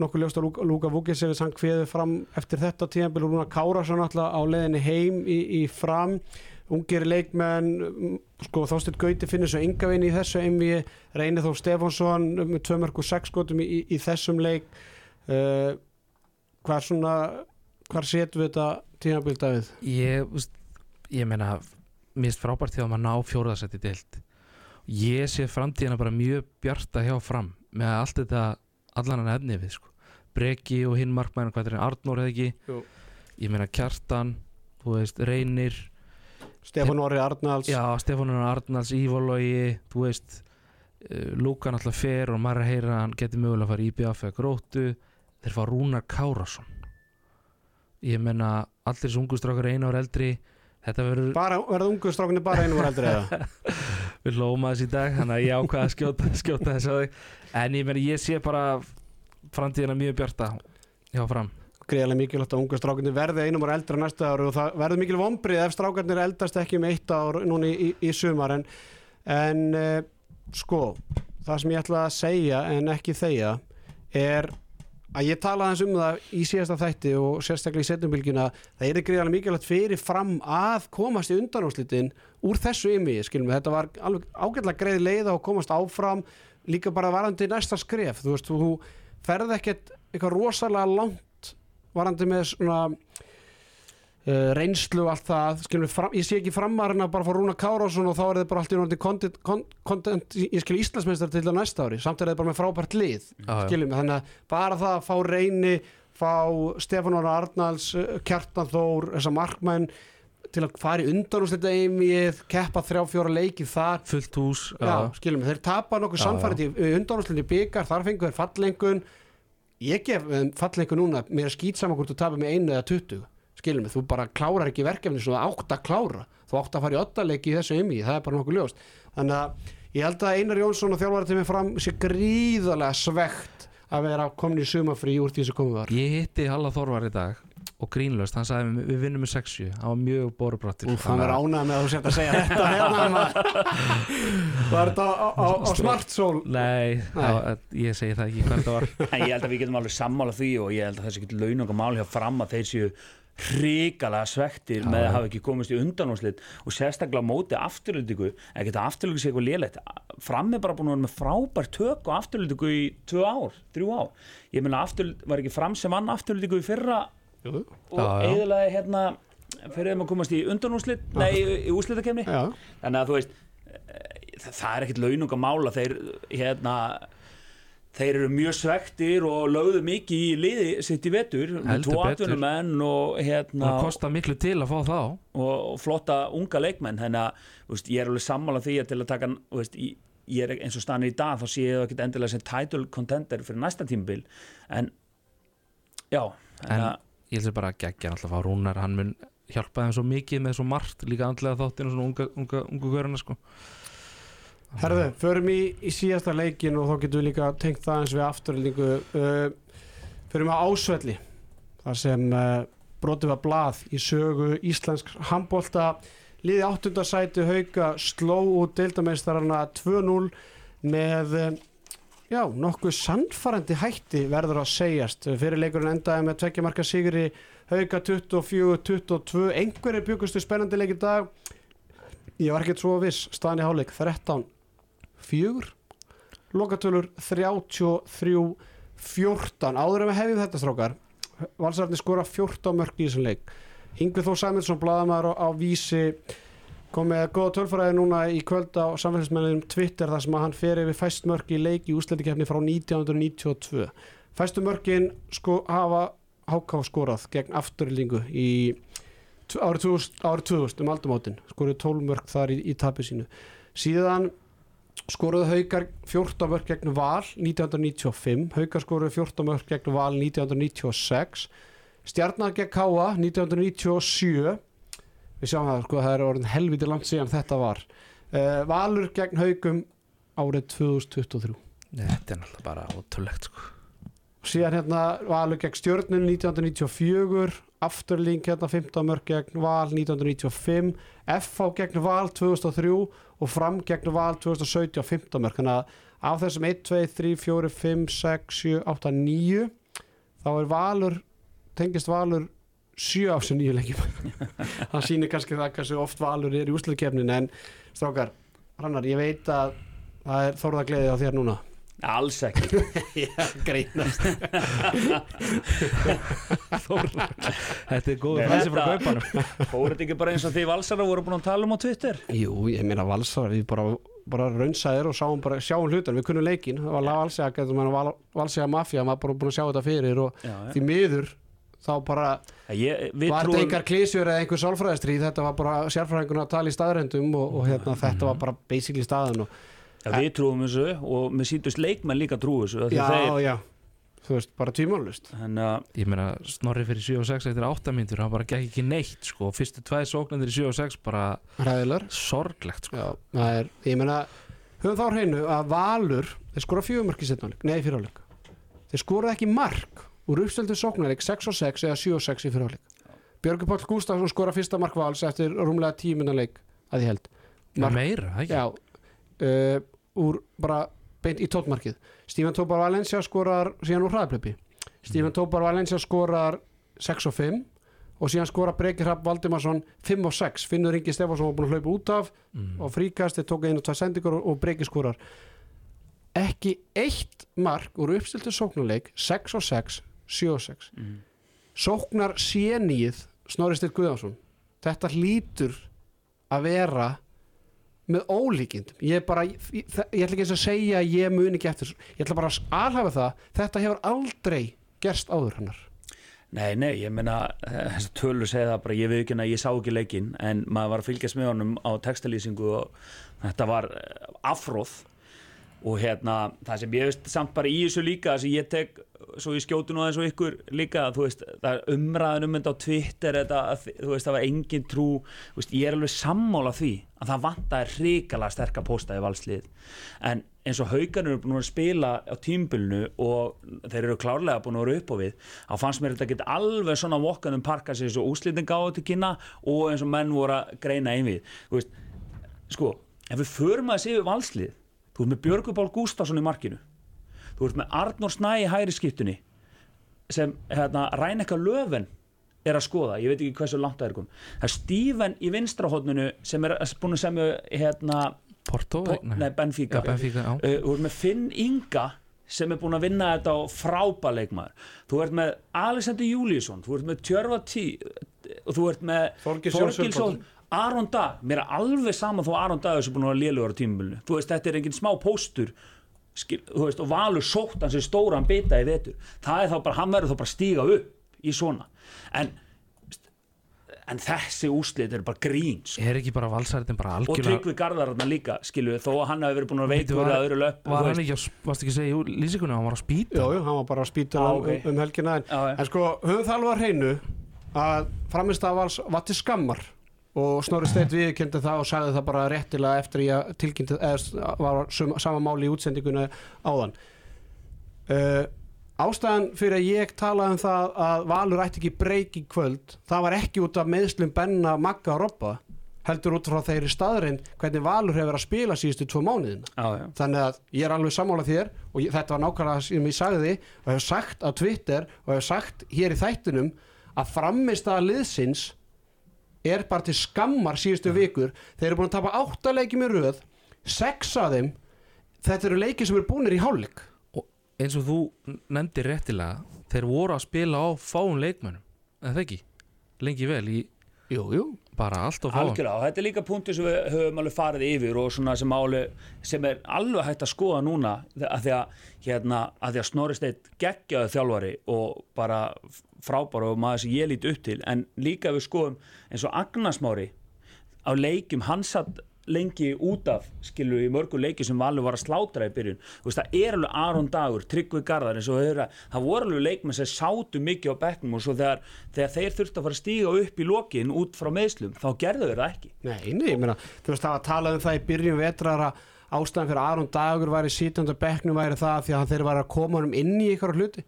nokkuð ljóst að Luka, Luka Vukisevic hann kveði fram eftir þetta tíðanbíl og Rúna Kárasson alltaf á leiðinni heim í, í fram ungir leikmenn sko Þósteinn Gauti finnir svo yngavinn í þessu einvi reynir þó Stefánsson með 2 mörg og 6 skotum í, í þessum leik uh, hvað svona hvar setum við þetta tíðanbíl Davíð?
Ég, ég meina finnst frábært að maður ná fjóraðsætti deild ég sé framtíðina bara mjög bjarta hjá fram með allt þetta allan hann efni við sko. Breki og hinn markmæðin hvað er hann, Arnór eða ekki
Jú.
ég meina Kjartan þú veist, Reynir
Stefán Orri Arnalds.
Já, Stefánur Arnalds, Ívologi þú veist uh, Lúka náttúrulega fer og maður að heyra að hann getur mögulega að fara í IBF eða grótu þeir fá Rúnar Kárasson ég meina allir þessu ungustrákar einu ára eldri. Þetta verður
bara, verða ungu strákunni bara einu voru eldri eða?
við hlóum að þessi í dag þannig að ég ákvaða að skjóta, skjóta þess að þig. En ég, meni, ég sé bara framtíðina mjög bjarta hjá fram
greiðarlega mikilvægt að ungu strákunni verði einum ára eldri næsta ári og það verður mikil vombrið ef strákarnir eldast ekki um eitt ár núna í, í, í sumar. En, en uh, sko það sem ég ætla að segja en ekki þegja er að ég tala aðeins um það í síðasta þætti og sérstaklega í setjumbilgjuna það er greiðarlega mikilvægt fyrir fram að komast í undanúslitin úr þessu imi, skilum við, þetta var ágætlega greið leið að komast áfram líka bara varandi næsta skref. Þú veist, þú ferð ekkert eitthvað rosalega langt varandi með svona uh, reynslu og allt það skilum fram, ég sé ekki framarinn að bara fá Rúna Kárásson og þá er þið bara allt í náttúrulega content, con- content, ég skil Íslandsmeistar til á næsta ári, samt er þið bara með frábært lið
Já, já.
skiljum við, þannig að bara það að fá reyni fá Stefán Óra Arnalds uh, Kjartan Þór, þessa markmenn til að fara í undanúslita einmið keppa þrjá fjóra leiki þar.
Fullt hús
já, skiljum við, þeir tapa nokkuð
Já,
samfærið í undanúslinni byggar, þar fengu þeir fallengun ég gef þeim fallengun núna mér er skýt saman hvort þú tapa með einu eða tuttu skiljum við, þú bara klárar ekki verkefni svo það átt að klára, þú átt að fara í oddaleiki í þessu einmið, það er bara nokkuð ljóst. Þannig að ég held að Einar Jónsson og þjálfari til mig fram sé gríðarlega svegt að vera komin í sumafrí úr því sem komið var.
Ég hitti Halla Þorvar í dag og grínlöst, hann sagði við, við vinnum með 6-7 hann var mjög borubrattur
Úf, hann er ánægð með að þú sért að segja þetta hérna. Var þetta á, á, á, Smart Soul?
nei,
Nei.
Á, ég segi það ekki hvað það var.
En ég held að við getum alveg sammála því og ég held að þessi getur launung og mál hjá fram að þeir séu hrikalega svektir með að hafa ekki komist í undanúslit og sérstaklega móti afturlýtingu en geta afturlýtingu sé eitthvað lélegt. Fram er bara búin að vera með frábær tök og afturlýtingu í tvö ár, þrjú ár. Ég meina afturlýtingu, var ekki fram sem vann afturlýtingu í fyrra
Jú,
og eiginlega hérna fyrir þeim að komast í undanúslit nei, í, í úslitakefni
já,
þannig að þú veist eh, það, er ekkit launung að mála þeir hérna þeir eru mjög svektir og lögðu mikið í liði sitt í vetur með tvo atvinnumenn og hérna
það kostar miklu til að fá þá.
Og, og flotta unga leikmenn. Þannig að ég er alveg sammála því að til að taka veist, ég, ég er eins og stanir í dag þá sé ég það ekkit endilega sem title contender fyrir næsta tímabil. En já
En-
en, að,
ég held sér bara að geggja alltaf að Rúnar hann mun hjálpa þeim svo mikið með svo margt líka andlega þáttinu svona unga, unga, unga göruna sko.
herðu, förum í, í síðasta leikin og þá getum við líka tengt það eins við afturlýningu uh, förum á ásvelli þar sem uh, brotið var blað í sögu íslensk handbólta liði áttundasæti hauka sló út deildameistarana 2-0 með uh, já, nokkuð sannfarandi hætti verður að segjast. Fyrir leikurinn endaði með tvekja marka sigri hauka 24-22 einhverjir byggustu spennandi leik í dag. Ég var ekkert svo viss. Staðan í hálfleik 13 4 lokatölur 33 14 áður en við hefðum þetta strákar valsarni skora 14 mörg í þessum leik. Yngvi Þór Sæmundsson blaðamæður á, á vísi kom með góða tölfræði núna í kvöld á samfélagsmennum Twitter þar sem að hann fer yfir fæst mörg í leik í úsleitikefni frá 1992 fæstu mörgin sko hafa háká skorað gegn afturlingu í árið 2000, árið 2000 um aldumótin skoruðu 12 mörg þar í, í tapið sínu. Síðan skoruðu haukar 14 mörg gegn val 1995, haukar skoruðu 14 mörg gegn val 1996 stjarnar gegn Káa 1997 við sjáum það, sko, það er orðin helviti langt síðan þetta var. Uh, Valur gegn haukum árið 2023
þetta er náttúrulega bara ótrúlegt sko.
síðan hérna Valur gegn stjörnun 1994 Afturling hérna 15 mörg gegn Val 1995 FH gegn Val 2003 og Fram gegn Val 2017 15 mörg þannig að af þessum 1, 2, 3, 4, 5, 6, 7, 8, 9 þá er Valur tengist Valur 7 af þessu nýju leikjum. Það sýnir kannski það hversu oft Valur er í úsluðkefnin en strákar, Rannar, ég veit að það er þórðagleði á þér núna.
Alls ekki.
Já, greinast.
Þetta er góð fræsi frá kaupanum.
Fóruð þetta ekki bara eins og því valsara voru búin að tala um á Twitter?
Jú, ég meina valsar, við bara, bara raunsaðir og sáum bara, sjáum hlutan, við kunnum leikin það var valsega, val, valsega mafja maður bara búin að sjá þetta fyrir og
Já, já.
því miður þá bara
Ég, við
var þetta einhver klísjur eða einhver sálfræðistríð þetta var bara sérfræðingun að tala í staðrendum og, og hérna, þetta var bara basically staðan og,
já, Við trúum þessu og mér síndust leikmenn líka trú þessu af því
já,
þeir,
já, þú veist, bara
Þannig að
Ég meina, Snorri fyrir 7 og 6 eftir 8 myndur hann bara gekk ekki neitt sko. Fyrstu tvæði sóknandir í 7 og 6 bara
ræðilar
sorglegt sko.
Já, það er, ég meina höfum þá hreinu að Valur þeir skora fjögumörk í setnáleik, nei fyrirháleik þeir skora ekki mark úr uppstöldum sóknarleik 6 og 6 eða 7 og 6 í fyrirháleik Björgur Páll Gústafsson skora fyrsta mark Vals eftir rúmlega tíminna leik að ég held. Mark-
Meira?
Já, uh, úr bara beint í tóttmarkið Stífan Tópar Valencia skorar síðan úr hraðplöpi Stífan Tópar Valencia skorar 6 og 5 og síðan skorar Breki Hrapp Valdimarsson 5 og 6 Finnur Ingi Stefánsson var búin að hlaupa út af
Mm.
og fríkasti tók einu og tvær sendingur og, Breki skorar. Ekki eitt mark úr uppstiltu sóknarleik 6 og 6, 7 og 6
mm.
sóknar sénið Snorri Styr Guðjánsson þetta hlýtur að vera með ólíkindum. Ég bara, ég, ég, ætla ekki eins að segja að ég mun ekki eftir ég ætla bara að alhafa það þetta hefur aldrei gerst áður hannar
Nei, nei, ég meina þess að tölur segja það bara, ég veit ekki að ég sá ekki leikinn en maður var að fylgjast með honum á textalýsingu og þetta var eh, afróð og hérna, það sem ég veist samt bara í þessu líka, þess að ég tek svo í skjótun og eins og ykkur líka veist, það er umræðin um þetta á Twitter þetta, þú veist, það var engin trú. Veist, ég er alveg sammála því að það vantaði hrikalega sterka pósta í valslið en eins og haugarnir eru búin að spila á tímbilinu og þeir eru klárlega búin að vera upp á við þá fannst mér þetta geta alveg svona vokkanum parka eins og úslitin gáðu til kynna og eins og menn voru að greina einvið sko, ef við förum að séu valslið þú ert með Björgubál Gústafsson í markinu. Þú ert með Arnór Snæ í hæri skiptunni sem hérna, Rænekka Löfen er að skoða, ég veit ekki hversu langt það er kom það er Stíven í vinstrahotninu sem er búin að semja hérna,
Porto?
Po- nei, Benfica.
Já, Benfica,
uh, þú ert með Finn Inga sem er búin að vinna þetta á frábæleikmaður þú ert með Alexander Júlíusson þú ert með Tjörfa Tí og þú ert með
Þorgils
Þorgilsson
Jónsson.
Aron Dag, mér er alveg saman þó Aron Dag er búin að vera lélugur á tímabilinu þú veist, þetta er engin smá póstur skil, þú veist, og Valur sótt hans er stóran bita í vetur, það er þá bara hann verður þá bara stíga upp í svona en en þessi úslit er bara grín sko.
Er ekki bara valsæritin bara
og
algjörlega
Tryggvi Garðararna líka skilu, þó að hann hafi verið búin að
var-
að öðru löp
Var hann ekki, að- varstu ekki að segja í lýsingunni hann var að spýta?
Jú, jú, hann var bara að spýta
Ah,
um,
ok.
um helgina en,
já.
en sko, höfum það alveg að og Snorri Steit viðkendi það og sagði það bara réttilega eftir ég tilkynnti eða var sum, sama máli í útsendinguna áðan uh, ástæðan fyrir að ég talaði um það að Valur ætti ekki breyk í kvöld það var ekki út af meðslum Benna, Magga og Robba heldur út frá þeirri staðreind hvernig Valur hefur að spila síðustu tvo mánuðina
já, já.
þannig að ég er alveg sammála þér og ég, þetta var nákvæmlega sem ég sagði og hef sagt á Twitter og hef sagt hér í þættunum að framist að liðsins er bara til skammar síðustu vikur. Þeir eru búin að tapa átta leikjum í röð sex af þeim. Þetta eru leikir sem eru búinir í hálfleik.
Og eins og þú nefndir réttilega þeir voru að spila á fáum leikmönnum en það ekki, lengi vel í
jú, jú.
Bara allt og fáum
algjörlega, og þetta er líka punktur sem við höfum alveg farið yfir og svona sem, áli, sem er alveg hægt að skoða núna að því að, hérna, að, því að Snorri Steit geggjaði þjálfari og bara frábæra og maður sem ég líti upp til en líka við skoðum eins og Agnarsmári á leikjum hans satt lengi út af skilur í mörgu leiki sem Valur var að slátra í byrjun. Veist, það er alveg Aron Dagur, Tryggvi Garðar þeirra, það voru alveg leikmenn sem sátu mikið á bekknum og svo þegar, þegar þeir þurftu að fara að stíga upp í lokin út frá meðslum, þá gerðu þeir það ekki.
Nei, nei, ég meina, þú veist það var að tala um það í byrjun vetrar að ástæðan fyrir Aron Dagur væri sítjönda bekknum væri það því að þeir væri að koma honum inn í ykkur hluti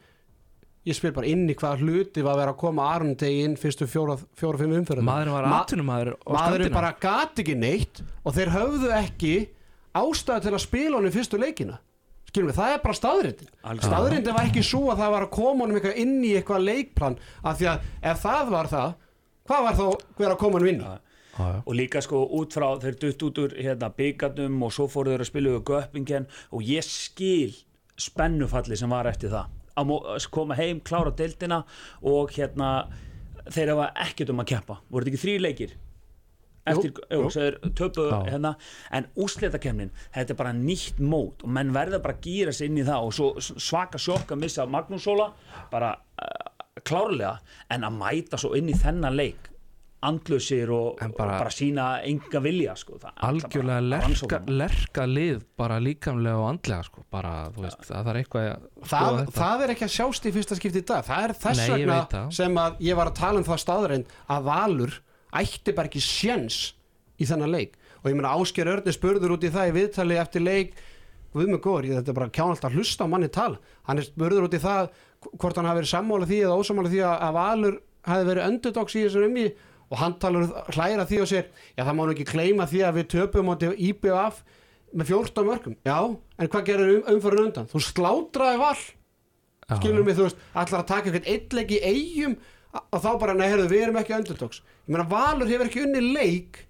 ég spil bara inn í hvað hluti var að vera að koma Aron degi inn fyrstu fjóra, fjóra fimm umferðum
maðurinn var
Ma-
atvinnumæður á
maðurinn
skandina
bara gat ekki neitt og þeir höfðu ekki ástæðu til að spila honum fyrstu leikina skilum við, það er bara staðrindin staðrindin var ekki svo að það var að koma honum eitthvað inn í eitthvað leikplan af því að ef það var það hvað var þá hver að koma honum inn í?
Já.
Já, já.
og líka sko út frá þeir dutt út úr hérna, byggarnum og svo fóru þeir að spila við göppingen og ég skil spennufalli sem var eftir það koma heim, klára deildina og hérna þeir hafa ekkert um að keppa. Voru þetta ekki þrý leikir? Eftir, jú,
jú.
töpu, hérna, en úsleitakemnin þetta er bara nýtt mót og menn verða bara að gýra sig inn í það og svo svaka sjokk að missa Magnús Óla bara uh, klárlega. En að mæta svo inn í þennan leik andlusir og, og bara sína enga vilja sko. Það er
algjörlega lerka, lerka lið bara líkamlega og andlega sko. bara, þú veist, það þarf eitthvað að
það, það er ekki að sjást í fyrsta skipti í dag. Það er þess
Nei,
vegna sem að ég var að tala um það staðreind að Valur ætti bara ekki sjens í þennan leik. Og ég meina Ásker Örni spurður út í það í viðtali eftir leik. Við með góður, ég þetta er bara kjánalt að hlusta á manni tala. Hann er spurður út í það hvort hann hafi verið sammála því eða ósammála því að, Valur hafi verið underdogs í þessum umí og hann talar hlæra því og sér já það má nú ekki kleima því að við töpum IBF með 14 mörgum já, en hvað gerir um, umfyrir undan? Þú slátraði val.
Já,
skilur mig, þú veist, allar að taka eitthvað eitthvað í eigum og þá bara, nei, herðu, við erum ekki underdogs ég meina, Valur hefur ekki unni leik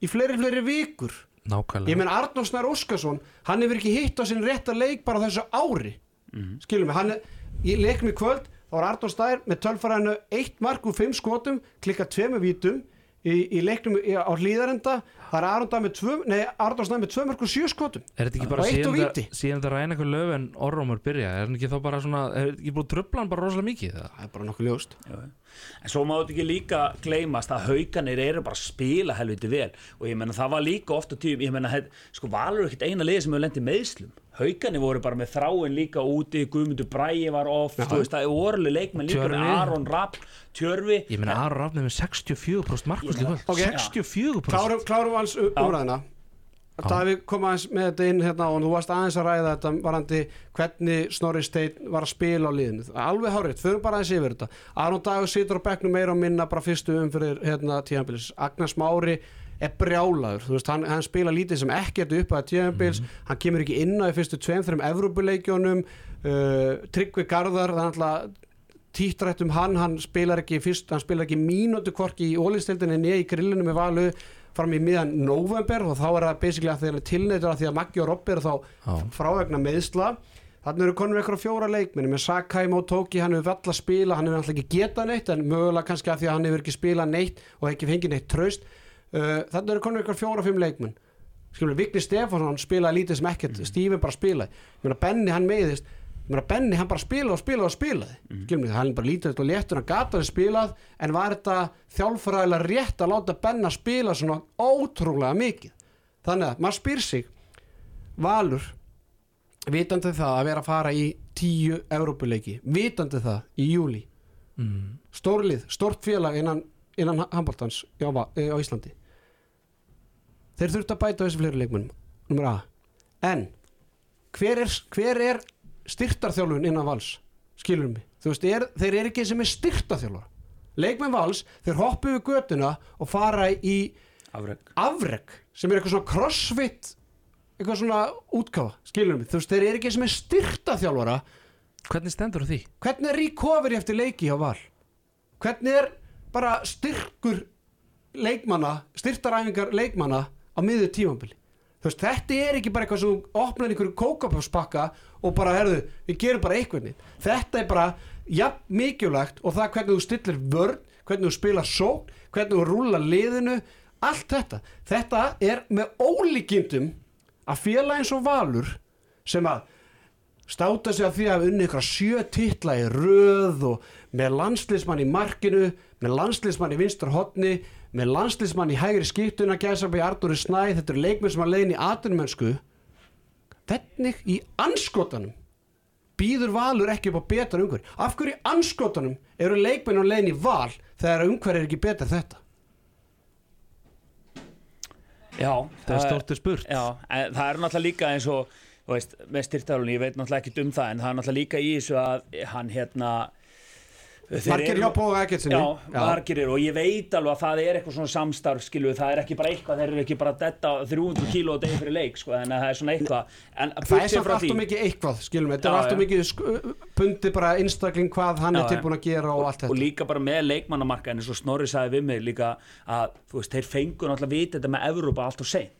í fleiri, fleiri vikur.
Nákvæmlega.
Ég meina, Arnór Snær Óskarsson hann hefur ekki hitt á sinn rétta leik bara þessu ári. Skilur mig, hann er í leiknum í kvöld, þá var Arnór Snær með tölfæræðinu eitt mark úr fimm skotum klikka tveimu vítum í, í leiknum í, á hlýðarenda það er Arnór Snær með tvö, nei, Arnór Snær með tvö mark úr sjö skotum.
Er þetta ekki bara síðan þetta- síðan þetta ræna eitthvað löf en orrumur byrja er hann ekki þá bara svona, er þetta ekki búið hann bara rosalega mikið það?
það er bara nokkuð ljóst.
Já, en svo má þetta ekki líka gleymast að hauganir eru bara að spila helviti vel. Og ég menna það var líka ofta tíum ég menna, sko Valur er ekkert eina liði sem hefur lendið meðslum hauganir voru bara með þráin líka úti Guðmundur Bræi var off veist það er orðlega leikmenn líka með Aron Rapp, Tjörvi.
Ég meina Aron Rafnir með 64% markvist í kvöld.
Ok.
64%
Klárum, klárum alls umræðina Davíð kom aðeins með þetta inn hérna og þú varst aðeins að ræða þetta varandi hvernig Snorri Steinn var að spila á liðinu. Alveg hárið, förum bara aðeins yfir þetta. Aron Dagur situr á bekknum meira og minna bara fyrstu umfyrir hérna tíðanbils Agnar Smári er brjálaður. Þú veist, hann, hann spila lítið sem ekkert upp að tíðanbils, hann kemur ekki inn á í fyrstu tveim, þreim Evrópuleikjónum uh, Tryggvi Garðar það er alltaf títtrætt um hann, hann spilar ekki fyrst, hann spilar ekki mínútu hvorki í ólistildinni niður í grillinu með valu fram í miðan november og þá er það basically að þeir eru tilneitur að því að Maggi og Robby eru þá
Já.
frávegna meðsla þannig eru konum eitthvað fjóra leikminni með Sakai Motoki, hann hefur vall að spila hann hefur alltaf ekki getað neitt en mögulega kannski að því að hann hefur ekki spilað neitt og ekki fengið neitt traust þannig eru konum eitthvað fjóra fimm leikminn skilur, Vigni Stefánsson spilaði lítið sem ekkert, mm. Stífi bara spilaði. Ég meina Benni hann meiðist. Ég meina Benni hann bara spilaði og spilaði og spilaði. Mm. skilur hann bara lítið og léttur hann gataði spilað, en var þetta þjálfræðilega rétt að láta Benna spila svona ótrúlega mikið? Þannig að maður spyr sig Valur vitandi það að vera að fara í tíu Evrópuleiki, vitandi það í júli
mm.
stórlið, stórt félag innan, innan handbóltans á, á Íslandi þeir þurft að bæta þessi fleiri A. En hver er, hver er styrtarþjálfun innan vals? Skilur mig, þú veist, er, þeir eru ekki sem er styrtarþjálfur leikmenn vals, þeir hoppu við götuna og fara í
afreg
afreg sem er eitthvað svona crossfit eitthvað svona útkáfa, skilur mig? Þú veist, þeir eru ekki sem er styrtarþjálfara
Hvernig stendur á því?
hvernig er recovery eftir leiki hjá Val? Hvernig er bara styrkur leikmanna, styrtaræfingar leikmanna á miður tímambili þú veist, þetta er ekki bara eitthvað sem opnar einhverju kókapjáspakka og bara, herðu, við gerum bara eitthvað nýtt þetta er bara jafn mikilvægt og það hvernig þú stillir vörn hvernig þú spila sók, hvernig þú rúla liðinu, allt þetta. Þetta er með ólíkindum að félag eins og Valur sem að státa sig af því að unni ykkur sjö titla í röð og með landslismann í markinu með landslismann í vinstur hotni með landslismann í hægri skiptuna gæsa bei Artúri Snæ, þetta eru leikmenn sem að leiðin í aturmennsku hvernig í anskotanum býður valur ekki upp á betra umhver af hverju í anskotanum eru leikmenn á leiðin í val þegar umhver er ekki betra þetta?
Já,
Það er stórtið spurt.
Já, en það er náttúrulega líka eins og þú veist, með styrtarálun, ég veit náttúrulega ekkert um það en það er náttúrulega líka í þessu að hann hérna
Margir hjá Bóga Eggertsinni
Já, margir eru. Og ég veit alveg að það er eitthvað svona samstarf skilu, það er ekki bara eitthvað, þeir eru ekki bara detta 300 kíló á degi fyrir leik sko, en það er svona eitthvað. En
Það er samt allt og mikið eitthvað, skilum við, þetta er allt og mikið bundi bara einstakling hvað hann
Já,
er tilbúin að gera og allt
og
þetta.
líka bara með leikmannamarka eins og Snorri sagði við mig líka að þú veist, þeir fengu náttúrulega vita þetta með Evrópa allt og seint.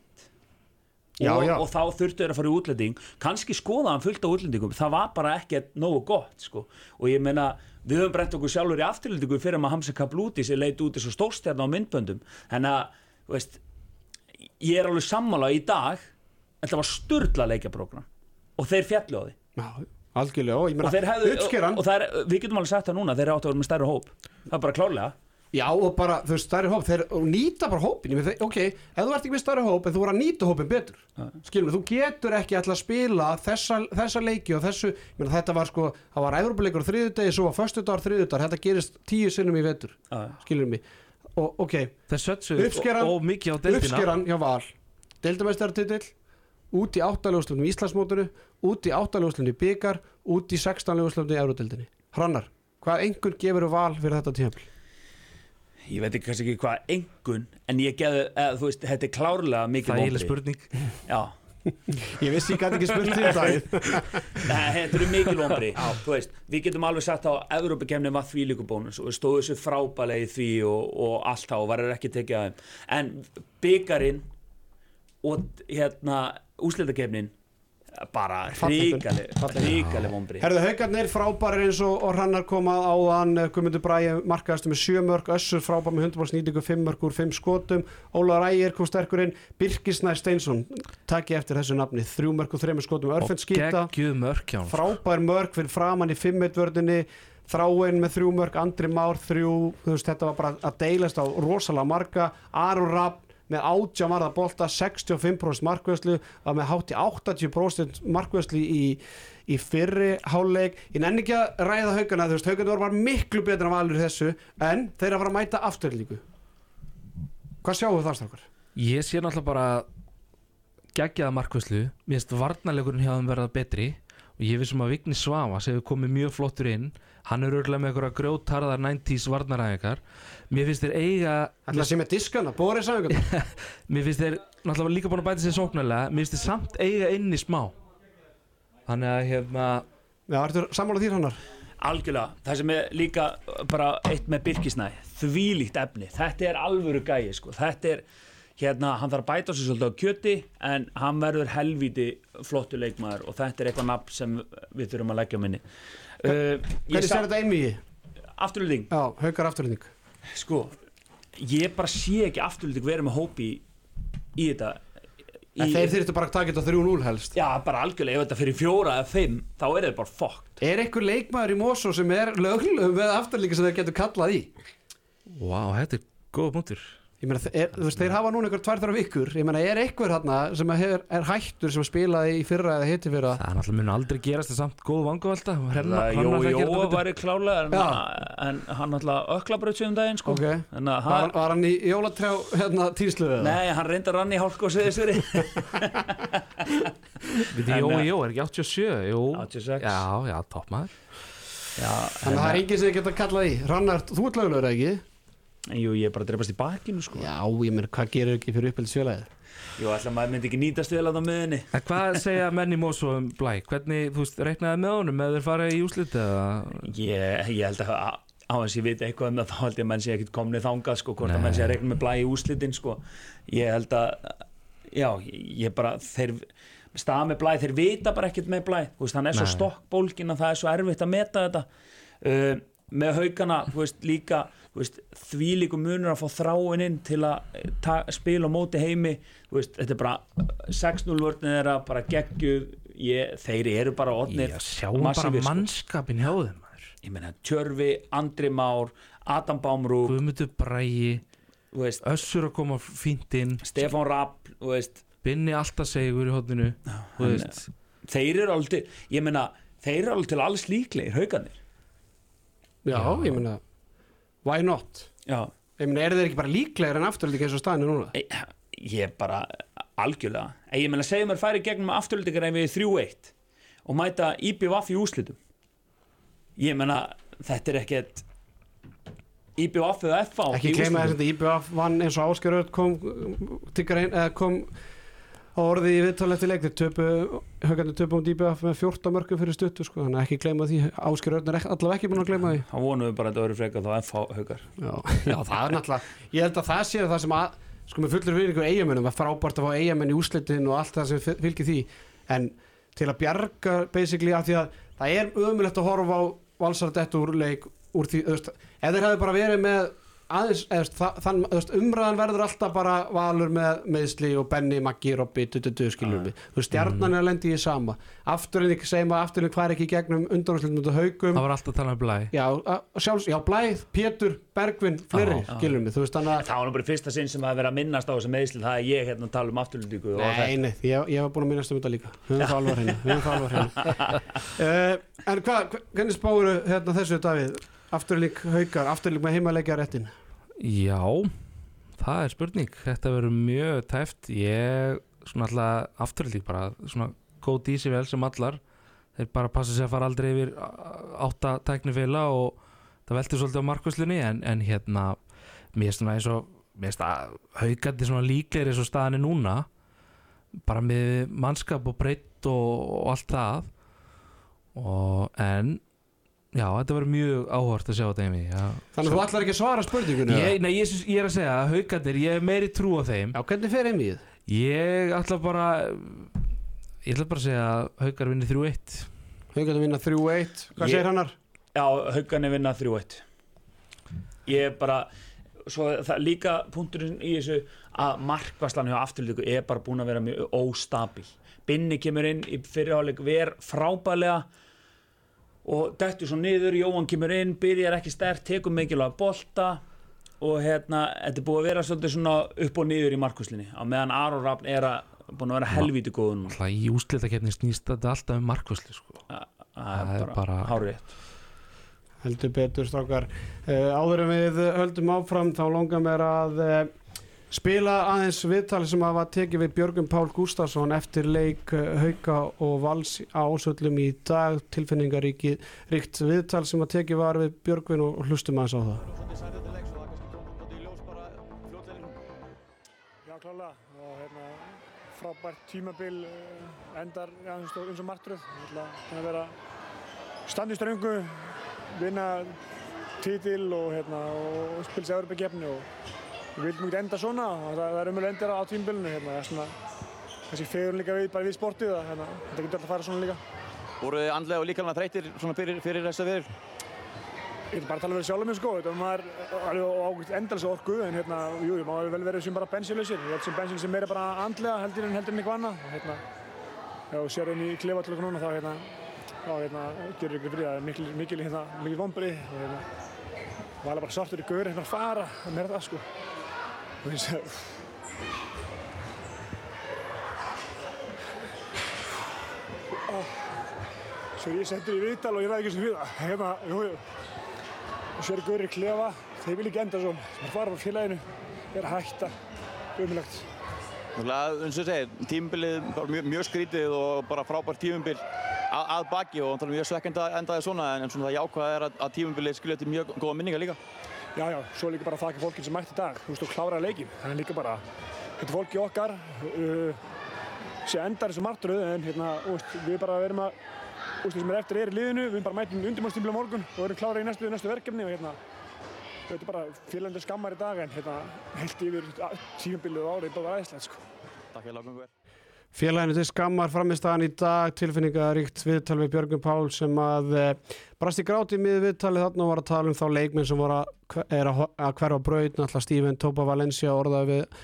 Já,
og,
já.
og þá þurftu þeir að fara í útlending. Kannski skoða hann fullt á útlendingum. Það var bara ekkert nógu gott sko. og ég meina, við höfum brent okkur sjálfur í afturlendingu fyrir að Hamza Kabluti sem leit út og stórstjarn á myndböndum. En að, veist ég er alveg sammála í dag þetta var sturdla leikjaprógram. Og þeir fjallu á því.
Já, algjörlega, og ég
og hefðu, og það er, við getum alveg sagt það núna þeir áttu að vera með stærri hóp. Það er bara klárlega
já, og bara, veist, stærri hóp, þeir og nýta bara hópin, ok, ef þú ert ekki með stærri hóp, en þú voru að nýta hópin betur, skilum við, þú getur ekki alltaf að spila þessa, þessa leiki og þessu, meina, þetta var sko, það var á þriðudegi, svo var föstudagar, þriðudagar, þetta gerist tíu sinnum í vetur,
Já.
skilum við, og ok, Uppskeran-
og deildina.
uppskeran hjá Val. Deildamestartitill út í áttaljóðslunum í Íslandsmótinu út í áttaljóðslunum í byggar út í sextanljóðslunum í Eurodeildinni Hrannar, hvað einhvern gefur val fyrir þetta tímafél?
Ég veit ekki kannski ekki hvað engun en ég geði, eða, þú veist, þetta er klárlega mikið
það er
vonbrigði.
spurning.
Já,
Ég vissi ég gæti ekki spurt því þetta
Nei, þetta eru mikil vombri þú veist, við getum alveg sagt á Evrópakemni var því líku bónus og við stóðum þessu frábælega í því og, og allt það og varir ekki tekið að þeim. En byggarinn og hérna úsleitakefnin bara ríkali vombri
Herðu haugarnir frábærir eins og, og Hrannar komað áðan Guðmundur Bræði markaðastu með sjö mörg Össur frábær með 100% nýtingu 5 mörg úr 5 skotum. Ólaður Ægir kom sterkur inn. Birkisnær Steinsson, takk ég eftir þessu nafni. 3 mörg úr 3 skotum, Örfend skýta
geggjuð mörk hjá hann
frábær mörg fyrir framann í 5-1 vördinni þráinn með þrjú mörg, Andri Már þrjú, þú veist, þetta var bara að deilast á rosalega marga, Aron Rapp með 80 varða bolta, 65% markvæslu, var með hátt í 80% markvæslu í, í fyrri háleik, ég nenni ekki að ræða haugana, þú veist, haugana bara miklu betur en valur þessu, en þeir að fara að mæta afturlíku hvað sjáum við það strákar?
Ég sé náttúrulega bara geggjaða markvæslu Mér finnst varnarleikurinn hjá þeim verða betri. Og ég vissum að Vigni Svava sem hefur komið mjög flottur inn hann er örgulega með einhverja grjótarðar 90s varnaræðingar Mér finnst þeir eiga
að sé með diskana, Boris Sæðingar
Mér finnst þeir náttúrulega líka búin að bæta sér sóknarlega. Mér finnst þeir samt eiga inn í smá. Þannig að hérna
Já, ertu sammála þýr hannar?
algjörlega, það sem er líka bara eitt með Birkisnæ. Þvílíkt efni, þetta er alvöru gæi sko. þetta er, hérna, hann þarf að bæta sér svolítið á kjöti, en hann verður helvíti flottu leikmaður og þetta er eitthvað nafn sem við þurfum að leggja á minni
Hvernig sér þetta einvigi?
afturlýting,
Já, haugar afturlík
sko ég bara sé ekki afturlýting verið með hópi í, í þetta í,
þeir þyrftu bara að taka þetta 3-0 helst.
Já, bara algjörlega, ef þetta fyrir fjóra eða fimm, þá er þetta bara fokkt
Er einhver leikmaður í Mosó sem er löglegum með afturlíka sem þeir getur kallað í?
Vá, þetta er góða punktur
meina, er, þú veist, þeir hafa núna einhver tvær þar vikur Ég meina, er einhver hérna sem er, er hættur sem spilaði í fyrra eða hitti fyrra
Það er náttúrulega mun aldrei gerast það samt góð vangavelta
Það Jó, Jó væri klálega en,
Já.
en hann alltaf öklabraut sig um daginn sko.
Ok.
Þannig að
Var,
hann,
var hann í jólatrjá hérna tíslu eða?
Nei, hann reyndar hann í hálku og seðisveri
Við því
En,
Jó,
eh,
Jó, er ekki 87 Jú
86.
Já, já, toppmaður
Já,
Þannig að það er enginn sem geta kallað í Rannar, þú ert löglegur eða ekki?
Jú, ég er bara að dreipast í bakinu sko.
Já, ég meina, hvað gerir ekki fyrir uppeldsfélagið?
Jú, ætla maður myndi ekki nýtast vel að það miðinni
En hvað segja menn í Mosó um Blæ? Hvernig, þú veist, reiknaði með honum eða þeir fara í úslit eða
ég, ég held að á þess að ég veit eitthvað um það þá held ég að menn sé ekkert komnið þangað sko, hvort
Nei.
að menn sé að regna með blæ í úslitin sko. ég held að já, ég bara þeir staða með blæ, þeir vita bara ekkert með blæ þú veist, hann er svo stokkbólkin að það er svo erfitt að meta þetta uh, með haugana, þú veist, líka veist, því líku munur að fá þráin inn til að eh, ta- spila á móti heimi, þú veist, þetta er bara 6-0 vörnir þeirra, bara geggjuð. Ég, þeir eru bara odnir
Já, sjáum bara
sko.
mannskapin hjá þeim maður.
ég meina Tjörfi, Andri Már Adam Bámrú,
Guðmundur Bræi
þú veist,
Össur að koma fínt inn.
Stefán Rapp þú veist,
Binni alltaf segur í veist.
þeir eru til ég meina, þeir eru alveg til alls líklegir haugarnir.
Já, ég meina, why not?
já,
Ég meina, eru þeir ekki bara líklegir en afturlíka eins og staðinu núna?
ég, ég bara algjörlega, ég meina segjum mér færi gegnum afturlíkar ef við 3-1 og mæta IBVF í úslitum ég meina, þetta er ekkert IBF eða FA
ekki gleyma þess að IBF vann eins og Ásker Öll kom kom á orði í viðtal eftir leik þeir töpu, töpu um IBF með 14 mörgum fyrir stuttu sko, þannig að ekki gleyma því Öll er ekki, búin að gleyma því.
Þá vonum við bara að þetta verður frekar þá FA haukar.
Já, já, það er náttúrulega ég held að það sé það sem að sko með fullur virðingu eigamennum, það frábært að fá eigamenn í úslitin og allt það sem fyl- fylgir því. En til að bjarga basically af því að það er ömulegt að horfa á valsar dett úr leik úr því, aðeins, þann, umræðan verður alltaf bara valur með meðsli og Benny, Maggi, Robby, dututu, skilur við. Þú stjarnan er að lendi í sama. Afturinn, ekki segjum að afturinn hvað er ekki í gegnum undanúrslit mútið haugum.
Það var alltaf að tala um blæ.
Já, sjálfs, já, Blæð, Pétur, Bergvin, skilur mig, þú veist þannig að
það var nú bara fyrsta sinn sem að vera að minnast á þessu meðsli það er ég hérna að tala um afturlendingu og
Nei, nei, ég, ég var búin að minnast um þetta líka. Við höfum það alvar hérna, við höfum það alvar hérna uh, En hvað, hva, hvernig spáru hérna þessu, Davíð? Afturlík haukar, afturlík með heimaleikja réttin
Já, það er spurning. Þetta verður mjög tæft. Ég, svona alltaf afturlík bara svona góð dísi vel sem allar. Þeir bara passa sig að fara aldrei yfir á- átta tæknifeila og það veltur svolítið á markvæslunni en, en hérna, mér er svona eins og mér finnst að haugandi svona líklegri eins og staðan er núna. Bara með mannskap og breytt og, og allt það. Og en já, þetta verður mjög áhort að sjá þetta einmi já,
Þannig að þú ætlar ekki að svara spurningunni?
Ég, nei, ég, ég er að segja að haugandir, ég er meiri trú á þeim
Já, hvernig fer heimið?
Ég ætla bara Ég ætla bara að segja að haugar vinni 3-1
Haukarnir vinna 3-1, hvað
Ég-
segir hannar?
Já, haugarnir vinna 3-1 Ég er bara svo það líka punkturinn í þessu að markvæslan hjá afturlíku er bara búin að vera mjög óstabil Binni kemur inn í fyrirháleik ver frábælega og dettur svo niður, Jóhann kemur inn byrjar ekki stert, tekur mikilvæg bolta og hérna, þetta er búið að vera svolítið svona upp og niður í markvæslinni á meðan Aron Rafn er að búin að vera helvíti góð núna.
Alltaf í úslitakefni snýst þetta alltaf um markvöslu sko.
það
Það
er bara,
bara-
hárið
Heldur betur strákar. Uh, Áður en við höldum áfram þá longar mér að uh, spila aðeins viðtal sem að var tekið við Björgum Pál Gústafsson eftir leik uh, Hauka og Vals á ásöllum í dag. Tilfinningaríki ríkt viðtal sem að tekið var við Björgvin og, hlustum aðeins á það.
Já, klálega. Og hérna, frábært tímabil eh, endar já, eins og, Það er vera standi í ströngu vinna titil og, hérna, og spila sér Evropakefni og við vildum ekki enda svona það, það er umhverfið endir á tímabilinu hérna, það er svona kannski fegur líka við, bara við sportið að hérna, þetta getur alltaf að fara svona líka.
Voru þið andlega og líkalega þreytir svona fyrir, fyrir þessa viður?
Ég er bara að tala við sjálfum mig sko, þetta maður alveg endalins orku en hérna, jú, jú, maður vel verið sem bara bensinlausir, ég held sem bensin sem meira bara andlega heldur en heldur en eitthvað annað og hérna, og sér henni í klefa til okkur núna þá hérna, þá hérna, gerir ykkur fyrir það, mikil, mikil, hérna, mikil vonbri og hérna, var alveg bara svartur í gaur hérna að fara, það meira það sko, Svo er ég sendur í viðtal og ég ræði ekki sem við. Það, hérna, jú, jú, og sér gaur í klefa, þeir vil ekki enda svona, þeir fara frá félaginu, er að hætta, umilagt.
Náttúrulega, eins og segir, tímabilið bara mjög, mjög skrítið og bara frábært tímabil að, að baki og náttúrulega mjög svekkend að endaði svona en, en svona það jákvæða er að, að tímabilið skilja til mjög góða minningar líka.
Já, já, svo líka bara að þakka fólkin sem mætti í dag, þú veist, og kláraði leikin. Það er líka bara, þetta er fólki okkar, uh, sem endar þessu martröð, en hérna, veist, við bara verum að, þú veist, það sem er eftir er í liðinu, við bara mætum undirmálstímla morgun og verum kláraði í næstu, næstu verkefni og hérna, þetta er bara félagandi skammar í dag, en hérna, heilt yfir tímabilið og árið bara aðeinslegt, sko.
Takk fyrir lágum hver.
Félaginu til skammar framistæðan í dag tilfinningaríkt viðtal við Björgum Pál sem að e, brast í gráti miður viðtalið þarna og var að tala um þá leikmenn sem voru að, að, hverfa braut. Náttúrulega Steven Topa Valencia orðaði við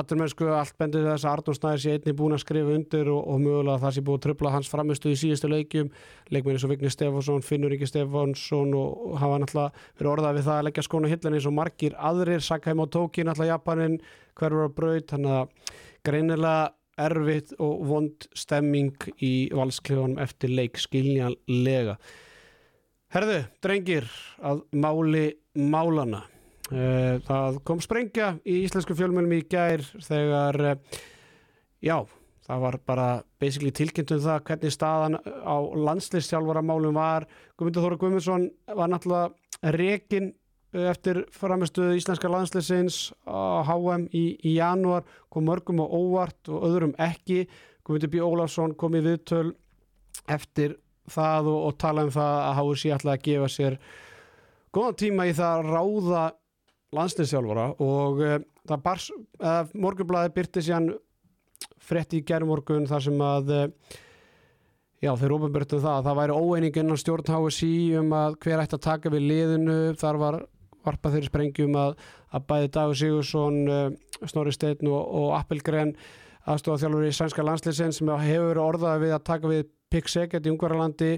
Aturmennsku, allt bendur þess að Arnón Snæðir sé einnig búin að skrifa undir og, og mögulega það sé búið að tröfla hans framistu í síðustu leikjum. Leikmenn eins og Vigni Stefánsson, Finnur Ríki Stefánsson og, hafa náttúrulega verið orðað við það að leggja skóna hillan eins og margir aðrir, Sakheim og Tóki náttúrulega Japanin, hverfur á braut. Þannig að greinilega erfitt og vond stemming í valsklefunum eftir leik skiljanlega. Herðu, drengir að máli málana Eh, það kom sprengja í íslensku fjölmjölum í gær þegar eh, já, það var bara basically tilkynnt um það hvernig staðan á landslistjálfara málum var. Guðmundur Þóra Guðmundsson var náttúrulega rekin eftir framistuðu íslenska landsleisins á HM í, í janúar kom mörgum á óvart og öðrum ekki Guðmundur B. Ólafsson kom í viðtöl eftir það og, og tala um það að HSI ætlaði að gefa sér góðan tíma í það að ráða landsliðsjálfara og það bars, uh, morgunblæði byrti síðan frétt í gerðmorgun þar sem að uh, já þeir ofinbjörtu það að það væri óeining innan stjórn HSI um að hver ætti að taka við liðinu þar var varpað þeirri sprengjum að, að bæði Dagur Sigursson Snorri Steinn og, og Appelgren aðstofa þjálfur í sænska landsliðsinn sem hefur orðað við að taka við Pikk Segget í Ungvaralandi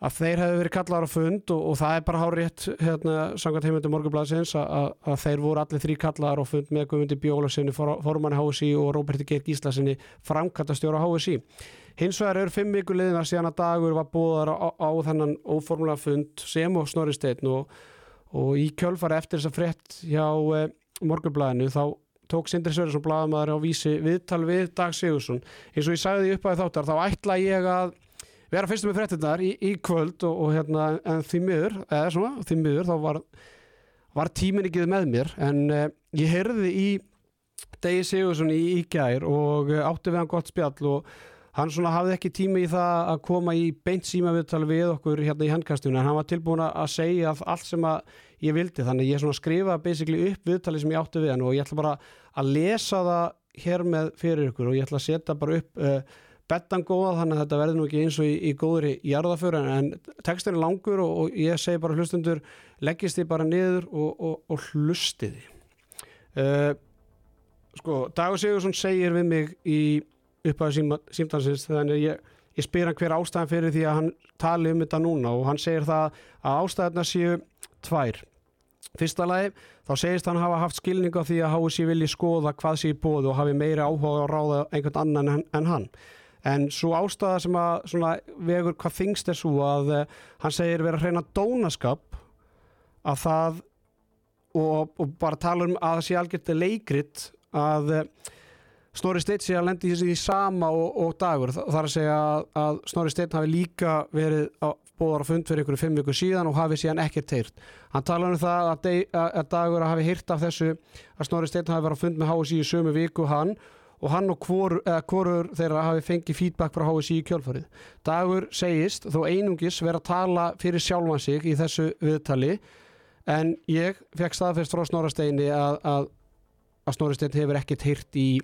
að þeir hefðu verið kallar á fund og, og það er bara hár rétt hérna, samkvæmt heimöndu morgunblæðsins að þeir voru allir þrý kallar á fund með Guðmundi Bjólasinni, for, formanni HSI og Róberti Geir Gíslasinni, framkvæmtastjóra HSI. Hins vegar eru fimm viku liðina síðan að dagur var búðar á, á þennan óformulega fund sem og Snorri Steinn og, og í kjölfari eftir þess að frétt hjá eh, morgunblæðinu þá tók Sindri Sverjarsson blæðamaður á vísi viðtal við Dag Sigursson eins og ég sagði því upp að þáttar þá ætla ég að vera fyrstum með frettinnar í, í kvöld og, og hérna en því miður, eða svona því miður þá var, var tímin ekki með mér. En uh, ég heyrði í Degi Sigursson í ígær og uh, átti við hann gott spjall og hann svona hafði ekki tími í það að koma í beint síma viðtal við okkur hérna í handkastunum en hann var tilbúin að segja allt sem að ég vildi. Þannig ég svona skrifa basically upp viðtali sem ég átti við hann og ég ætla bara að lesa það hér með fyrir ykkur og ég ætla að setja bara upp uh, bettan góða þannig að þetta verður nú ekki eins og í, í góðri jarðaföru en tekstin er langur og, og ég segi bara hlustundur leggist þið bara niður og, og, og hlustiði uh, sko Dagur Sigursson segir við mig í upphæðu símtansins þannig ég, ég spyr hann hver ástæðan fyrir því að hann tali um þetta núna og hann segir það að ástæðarna séu tvær Fyrsta lagi, þá segist hann hafa haft skilning á því að HSI vilji skoða hvað sé í bóðu og hafi meiri áhuga að ráða einhvern annan en, en hann. En svo ástæða sem að svona, vegur hvað þingst er svo að uh, hann segir vera hreina dónaskap að það og, og bara tala um að það sé algjört leikrit að uh, Snorri Steinn sé að lendi í sama og, og dagur. Það er að segja að, að Snorri Steinn hafi líka verið á, bóðar á fund fyrir ykkur fimm vikur síðan og hafi síðan ekkert heyrt. Hann tala um það að, að, að dagur hafi heyrt af þessu að Snorri Steinn hafi verið á fund með HSI í sömu viku hann og hann og hvorur þeirra hafi fengið feedback frá HSI í kjölfarið. Dagur segist þó einungis verið að tala fyrir sjálfan sig í þessu viðtali en ég fekk staðfest frá Snorri Steini að Snorri Steinn hefur ekkert heyrt í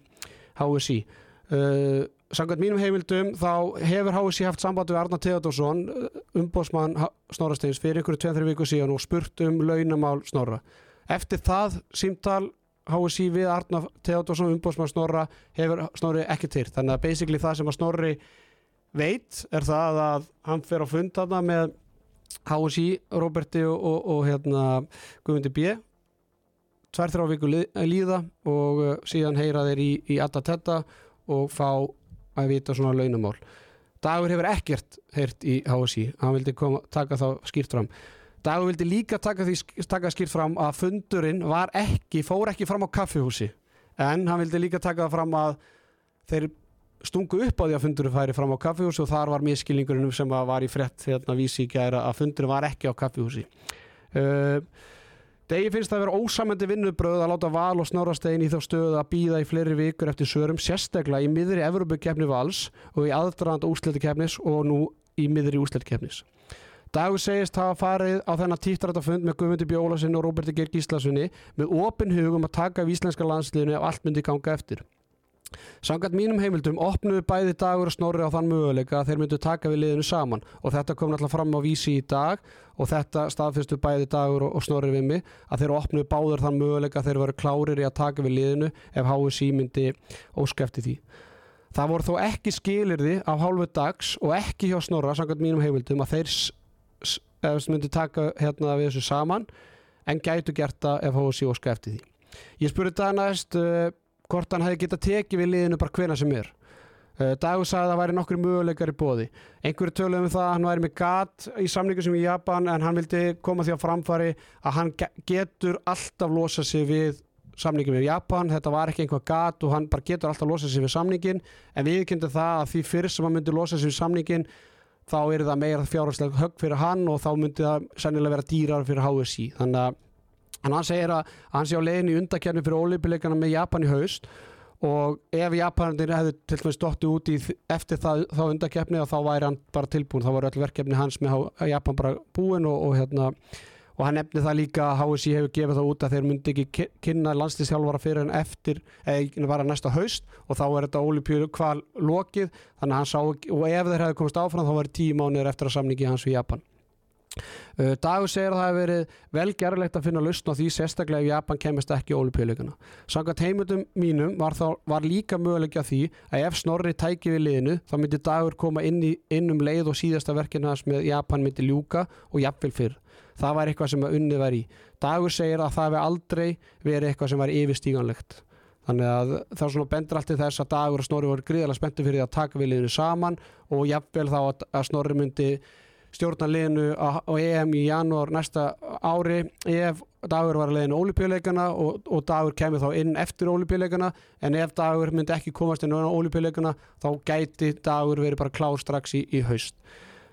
HSI uh, Sangat mínum heimildum þá hefur HSI haft samband við Arna Theodorsson uh, umbósmann Snorrasteins fyrir ykkur 2-3 viku síðan og spurt um launamál Snorra. Eftir það símtal HSI við Arna Theodorsson umbósmann Snorra hefur Snorri ekki tyrt þannig að basically það sem að Snorri veit er það að hann fer á fundana með HSI, Roberti og, og, og hérna Guðmundi B tvær þrjá viku líða og uh, síðan heyra þeir í, í Atta Tetta og fá að vita svona launamál. Dagur hefur ekkert heyrt í HSI, hann vildi koma, taka þá skýrt fram. Dagur vildi líka taka, því, taka skýrt fram að fundurinn var ekki, fór ekki fram á kaffihúsi en hann vildi líka taka það fram að þeir stungu upp á því að fundurinn færi fram á kaffihúsi og þar var miskilningurinn sem var í frett hérna vísi í gæra að fundurinn var ekki á kaffihúsi. Uh, Degi finnst það að vera ósamöndi vinnubröð að láta val og snárastein í þá stöðu að býða í fleiri vikur eftir sörum, sérstaklega í miðri Evropakefni vals og í aðdraðand úsleitikefnis og nú í miðri úsleitikefnis. Dagur segist hafa farið á þennan tíftrættafund með Guðmundi Bjólasinni og Róberti Geir Gíslasunni með opin hugum að taka við íslenska landsliðinu ef allt myndi ganga eftir. Sangat mínum heimildum opnuðu bæði dagur og snorri á þann möguleika að þeir myndu taka við liðinu saman og þetta kom náttúrulega fram á vísi í dag og þetta staðfyrstu bæði dagur og snorri við mig að þeir opnuðu báður þann möguleika að þeir veru klárir í að taka við liðinu ef HSI myndi óskefti því. Það voru þó ekki skilirði af hálfu dags og ekki hjá snorra sangat mínum heimildum að þeir myndi taka hérna við þessu saman en gætu gert það ef HSI óskefti því. Ég spurði það næst uh, hvort hann hefði getað tekið við liðinu bara hvena sem er. Uh, Dagur sagði að það væri nokkru möguleikar í bóði einhverju töluðum um það að hann væri með gat í samlingu sem í Japan en hann vildi koma því á framfari að hann getur alltaf losa sig við samningin við Japan, þetta var ekki einhvað gat og hann bara getur alltaf losa sig við samningin en við kynntum það að því fyrst sem hann myndi losa sig við samningin þá er það meira fjárhagslega högg fyrir hann og þá myndi það sennilega vera dýrar fyrir HSI þannig að en hann segir að hann sé á leiðin í undakefni fyrir ólípileikana með Japan í haust. Og ef Japanir hefði til dæmis dottið út í þ- eftir það, þá undakefni þá væri hann bara tilbúin, þá var öll verkefni hans með H- Japan bara búin og, og hérna og hann nefni það líka að HSI hefur gefið það út að þeir myndi ekki ki- kynna landslýstjálfara fyrir en eftir, eða bara næsta haust. Og þá er þetta ólípjölu kval lokið, þannig að hann sá ekki og ef þeir hefði komist áfram þá var tíu mánuður eftir að samningi hans við Japan Dagur segir að það hefur verið vel gerðilegt að finna lausn á því sérstaklega ef Japan kemist ekki í ólupjöleikana. Samkvæmt heimundum mínum var, þá, var líka möguleikja því að ef Snorri tæki við liðinu þá myndi Dagur koma inn, í, inn um leið og síðasta verkinu hans með Japan myndi ljúka og jafnvel fyrr. Það var eitthvað sem að unni var í. Dagur segir að það hefur aldrei verið eitthvað sem var yfirstíganlegt. Þannig að það svona bendur allt til þess að Dagur og Snorri voru gríðarlega spenntu fyrir að taka við liðinu saman og jafnvel þá að Snorri myndi stjórna liðinu á EM í janúar næsta ári. Ef dagur var að liðinu ólipjuleikana og, og dagur kemur þá inn eftir ólipjuleikana en ef dagur myndi ekki komast inn á ólipjuleikana þá gæti dagur verið bara klár strax í, í haust.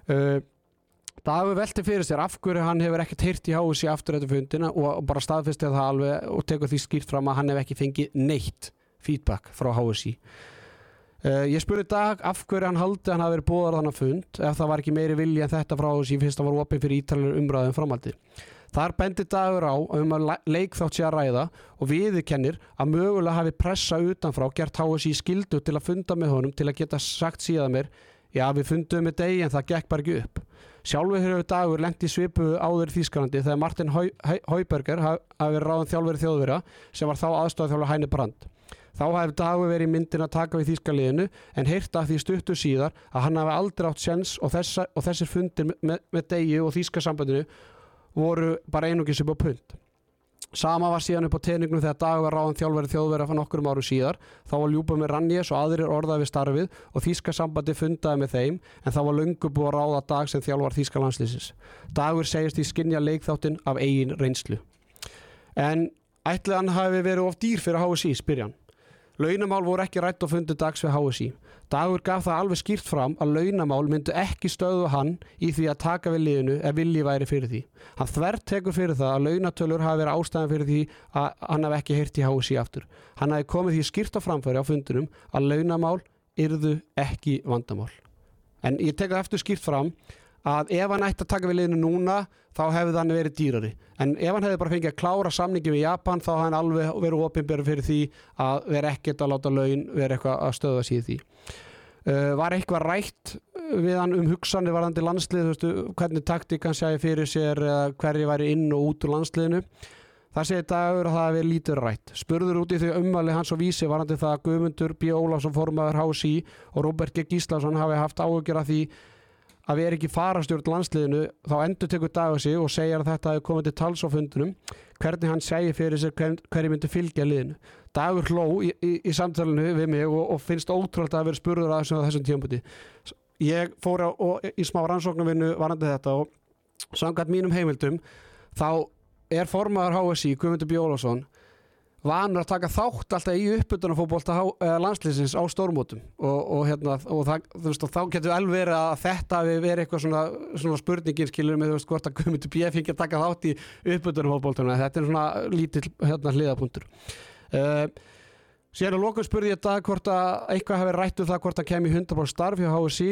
Uh, Dagur velti fyrir sér af hverju hann hefur ekkert heyrt í hási aftur þetta fundina og, og bara staðfesti það alveg og tekur því skýrt fram að hann hef ekki fengið neitt feedback frá HSI Uh, ég spurði Dag af hverju hann haldi að hann hafi verið búðar þannig fund ef það var ekki meiri vilja en þetta frá þessi fyrst að var opinn fyrir ítalir umræðum framaldi. Þar bendi Dagur á um að le- leikþátt sé að ræða og viðurkennir að mögulega hafi pressa utanfrá gert HSI skildu til að funda með honum til að geta sagt síðan mér já við fundum með degi en það gekk bara ekki upp. Sjálfur hefur Dagur lengt í svipu áður í Þýskalandi þegar Martin Hau- Hau- Hauberger haf- hafi ráðan þjálfur þjóðverja sem var þá aðstofað þjálfur Hæni Brand. Þá hefði Dagur verið myndin að taka við þýskaliðinu en heyrta því stuttu síðar að hann hafi aldrei átt sjens og, þessa, og þessir fundir með, með, degi og þýska sambandinu voru bara einungis upp á pund. Sama var síðan upp á teningnum þegar Dagur var ráðan þjálfari þjóðverið fyrir nokkurum árum síðar. Þá var ljúpa með Rannjes og aðrir orðað við starfið og þýska sambandi fundaði með þeim en það var löngu búið að ráða Dag sem þjálfar þýska landslýsins. Dagur segist í skinja leikþáttin af eigin reynslu. En ætli hann hafi verið of dýr fyrir HSI, spyrjan. Launamál voru ekki rætt og fundið dags við HSI. Dagur gaf það alveg skýrt fram að launamál myndu ekki stöðu hann í því að taka við liðinu ef vilji væri fyrir því. Hann þvert tekur fyrir það að launatölur hafi verið ástæðan fyrir því að hann hafi ekki heyrt í HSI aftur. Hann hafi komið því skýrt á framfæri á fundunum að launamál yrðu ekki vandamál. En ég tek það eftir skýrt fram að ef hann ætti að taka við liðinu núna þá hefði hann verið dýrari en ef hann hefði bara fengið að klára samningi við Japan þá hefði hann alveg verið opinberð fyrir því að vera ekkert að láta laun vera eitthvað að stöða síð því uh, var eitthvað rætt við hann um hugsanir varðandi landslið veistu, hvernig taktík hann segi fyrir sér eða hverju væri inn og út úr landsliðinu Það segir dagur að það hefði lítið rætt. Spurður út í þau ummæli hans og vísi varandi það að Guðmundur B. Ólafsson formaður HSI og Róbert G. Gíslason hafi haft áhugjur af því að við erum ekki farastjórn landsliðinu þá endur tekur dagur sig og segir að þetta hefur komið til tals á fundunum hvernig hann segir fyrir sér hver, hverju myndi fylgja liðinu. Dagur hló í, í, í samtalenu við mig og, og finnst ótrúlega að vera spurður að þessum, þessum tímpúti. Ég fór á, og, í smá rannsóknarvinnu varandi þetta og samkvæmt mínum heimildum þá er formaður HSI Guðmundur B. Vanur að taka þátt alltaf í uppbytunarfótbolta landslýsins á stórmótum og, og, hérna, og, það, veist, þá getur vel verið að þetta hafi verið eitthvað svona, svona spurningin skilur með veist hvort að Guðmundur B. fengi að taka þátt í uppbytunarfótboltuna þetta er svona lítill hérna, hliðapunktur uh, síðan að lokum spurði ég dag hvort að eitthvað hafi rætt um það hvort að kemi 100% starf hjá HSI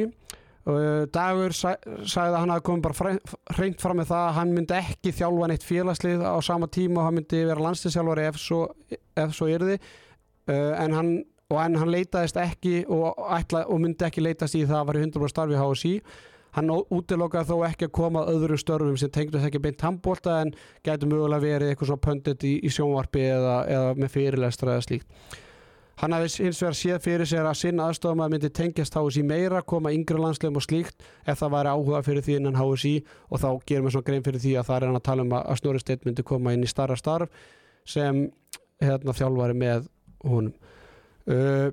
Dagur sa sagði að hann hafi komið bara hreint fram með það að hann myndi ekki þjálfa neitt félagslið á sama tíma og hann myndi vera landstinsjálfari ef svo, ef svo yrði. Uh, en hann en hann leitaðist ekki og, ætla, og myndi ekki leitast í það að vera 100% starfi í HSI hann útilokaði þó ekki að koma að öðrum störfum sem tengdu ekki beint handbólta en gæti mögulega verið eitthvað svona pöndit í, í sjónvarpi eða, eða með fyrirlestra eða slíkt Hann hafi hins vegar séð fyrir sér að sinna aðstofum að myndi tengjast HSI meira, koma yngri landslegum og slíkt ef það væri áhuga fyrir því innan HSI og þá gerum við svona grein fyrir því að það er hann að tala um að Snorri Steinn myndi koma inn í starra starf sem hérna, þjálfari með honum. Uh,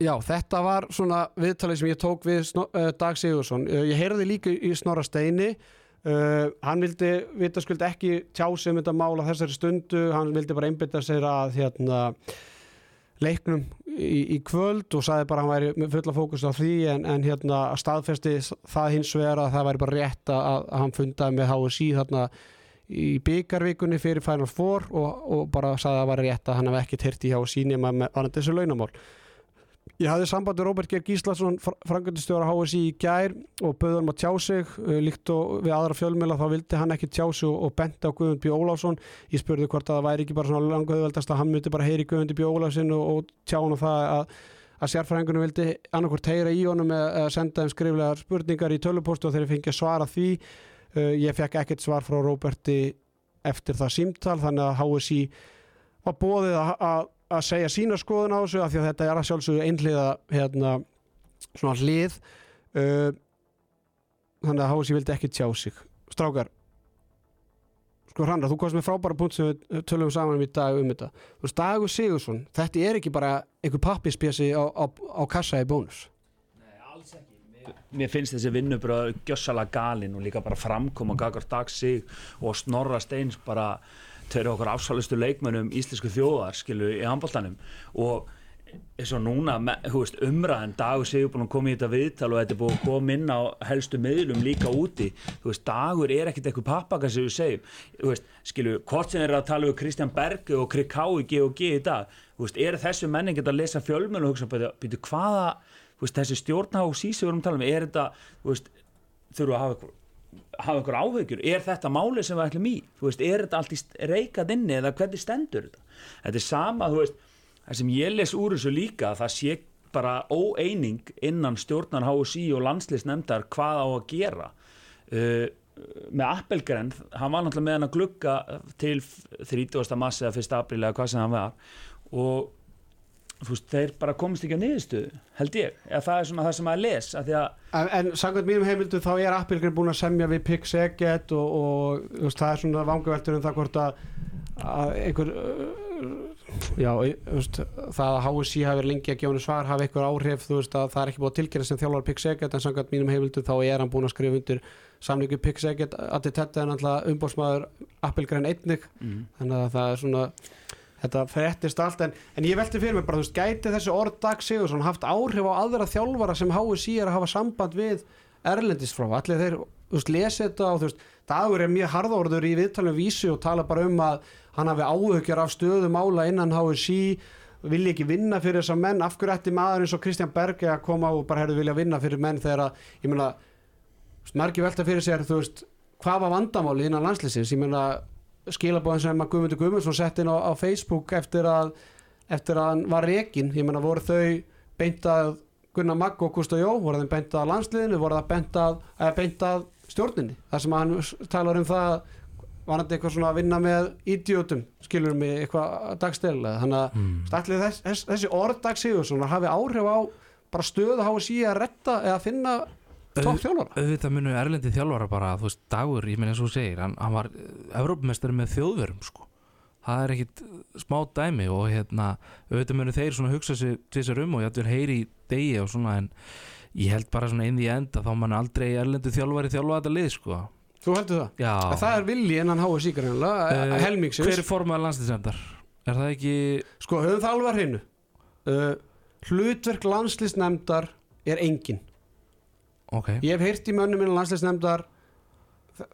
já, þetta var svona viðtalið sem ég tók við Snor, uh, Dag Sigursson. Uh, ég heyrði líka í Snorra Steini Uh, hann vildi vitaskuld ekki tjá sig um þetta mál á þessari stundu, hann vildi bara einbytta sér að hérna, leiknum í, í kvöld og sagði bara að hann væri fulla fókus á því en, en hérna staðfesti það hins vegar að það væri bara rétt að, að hann fundaði með HSI þarna í byggarvikunni fyrir Final Four og, og bara sagði að það væri rétt að hann hef ekki tyrt í HSI nema með annað þessu launamál Ég hafði samband með Róbert Geir Gíslason frangöndistjóra HSI í gær og bauði hann að tjá sig uh, líkt og við aðra fjölmjöla þá vildi hann ekki tjá sig og, og benti á Guðmund B. Ólásson ég spurði hvort að það væri ekki bara svona langauðveldast að hann myndi bara heyri Guðmund B. Ólásson og, og tjá hann á það að, að sérfræðingunum vildi annarkort heyra í honum eða senda þeim skriflegar spurningar í tölupostu og þeir fengið svara því uh, ég fekk ekkert svar frá Róberti eftir það símtal þannig að HSI var bóðið að að segja sína skoðun á þessu af því að þetta er að sjálfsögðu einhliða hérna, svona hlið. Uh, þannig að Hási vildi ekki tjá sig. Strákar sko Hrandra, þú komst með frábæra punkt sem við tölum saman um í dag um þetta. Þú veist, Dagur Sigursson, þetta er ekki bara einhver pappispjesi á, á, á kassa í bónus?
Mér finnst þessi vinnubröð gjössala galin og líka bara framkoma Gagar Dagsig og Snorra Steins bara tveir okkur afsálustu leikmennum íslensku þjóðar skilu í handbóltanum og eins og núna veist, umræðin dagur séu búin að koma í þetta viðtal og þetta er búin að koma inn á helstu miðlum líka úti. Veist, dagur er ekkert eitthvað pappaka sem við segjum. Veist, skilu, hvort sem er að tala um Kristján Berge og Krikái G&G í dag er þessu menning að lesa fjölmenn og hugsa býtu hvaða þessi stjórnahóks í sig við erum að tala um er þetta þurfu að hafa hafa einhver áhugjur, er þetta máli sem við ætlum í, þú veist, er þetta allt í reykað inni eða hvernig stendur þetta þetta er sama, þú veist, það sem ég les úr þessu líka, það sé bara óeining innan stjórnar HSI og landslisnefndar hvað á að gera uh, með Appelgren, hann var náttúrulega með hann að glugga til 30. massi eða 1. apríl eða hvað sem hann var og veist, þeir bara komist ekki á niðurstöðu held ég, eða það er svona það sem að les að að
En, en samkvæmt mínum heimildu þá er Appelgren búin að semja við Pix Eget og, og veist, það er svona vangaveltur um það hvort að, að einhver já, veist, það að HSI hafi lengi að gefa svar hafi einhver áhrif, þú veist að það er ekki búin að tilkynna sem þjálfar Pix Eget en samkvæmt mínum heimildu þá er hann búin að skrifa undir samlingu Pix Eget að þetta er náttúrulega umbósmaður Appelgren einnig mm. þannig að það er svona þetta frettist allt en, en ég velti fyrir mig bara, þú veist, gæti þessi orð Dag Sigursson haft áhrif á aðra þjálfara sem HSI er að hafa samband við Erlendis frá, allir þeir, þú veist, lesi þetta og þú veist, Dagur er mjög harðorður í viðtalinu vísi og tala bara um að hann hafi áhugjur af stöðum ála innan HSI vilja ekki vinna fyrir þessar menn, af hverju ætti maður eins og Kristján Berge að koma og bara hefur vilja vinna fyrir menn? Þegar að, ég meina margir velta fyrir sér, þú veist hvað var vandamáli innan landslýsins, ég meina skilabóðin sem að Guðmundur Guðmundsson sett inn á, á Facebook eftir að, eftir að hann var rekin, ég menna voru þau beintað Gunnar Magg og Gustaf Jó voru þeim beintað landsliðinu, voru það beintað, beintað stjórninni, þar sem hann talar um það var hann eitthvað svona að vinna með idiotum, skilur mig eitthvað dagstæðilega, þannig að mm. þess, þessi orðdag Sigursson hafi áhrif á bara stöðu að hafa síðan að retta eða finna tók þjálfara
auðvitað munu Erlendi þjálfara bara þú veist dagur, ég minn eins og þú segir hann, hann var Evrópumestari með þjóðverum sko. það er ekkit smá dæmi og hérna auðvitað munu þeir svona hugsa sér tvisar um og ég ætlum að heyri í degi og svona en ég held bara svona inn í enda þá mann aldrei Erlendi þjálfari þjálfa þetta lið sko
Þú heldur það?
Já
Það er vilji en hann háa síkar uh, helmingsins
Hver er formaður landslýsendar? Er það ekki
Sko höfum það alvar hinnu uh, Hlutverk landslýsnefndar er engin
okay.
ég hef heyrt í mönnum minna landsleisnefndar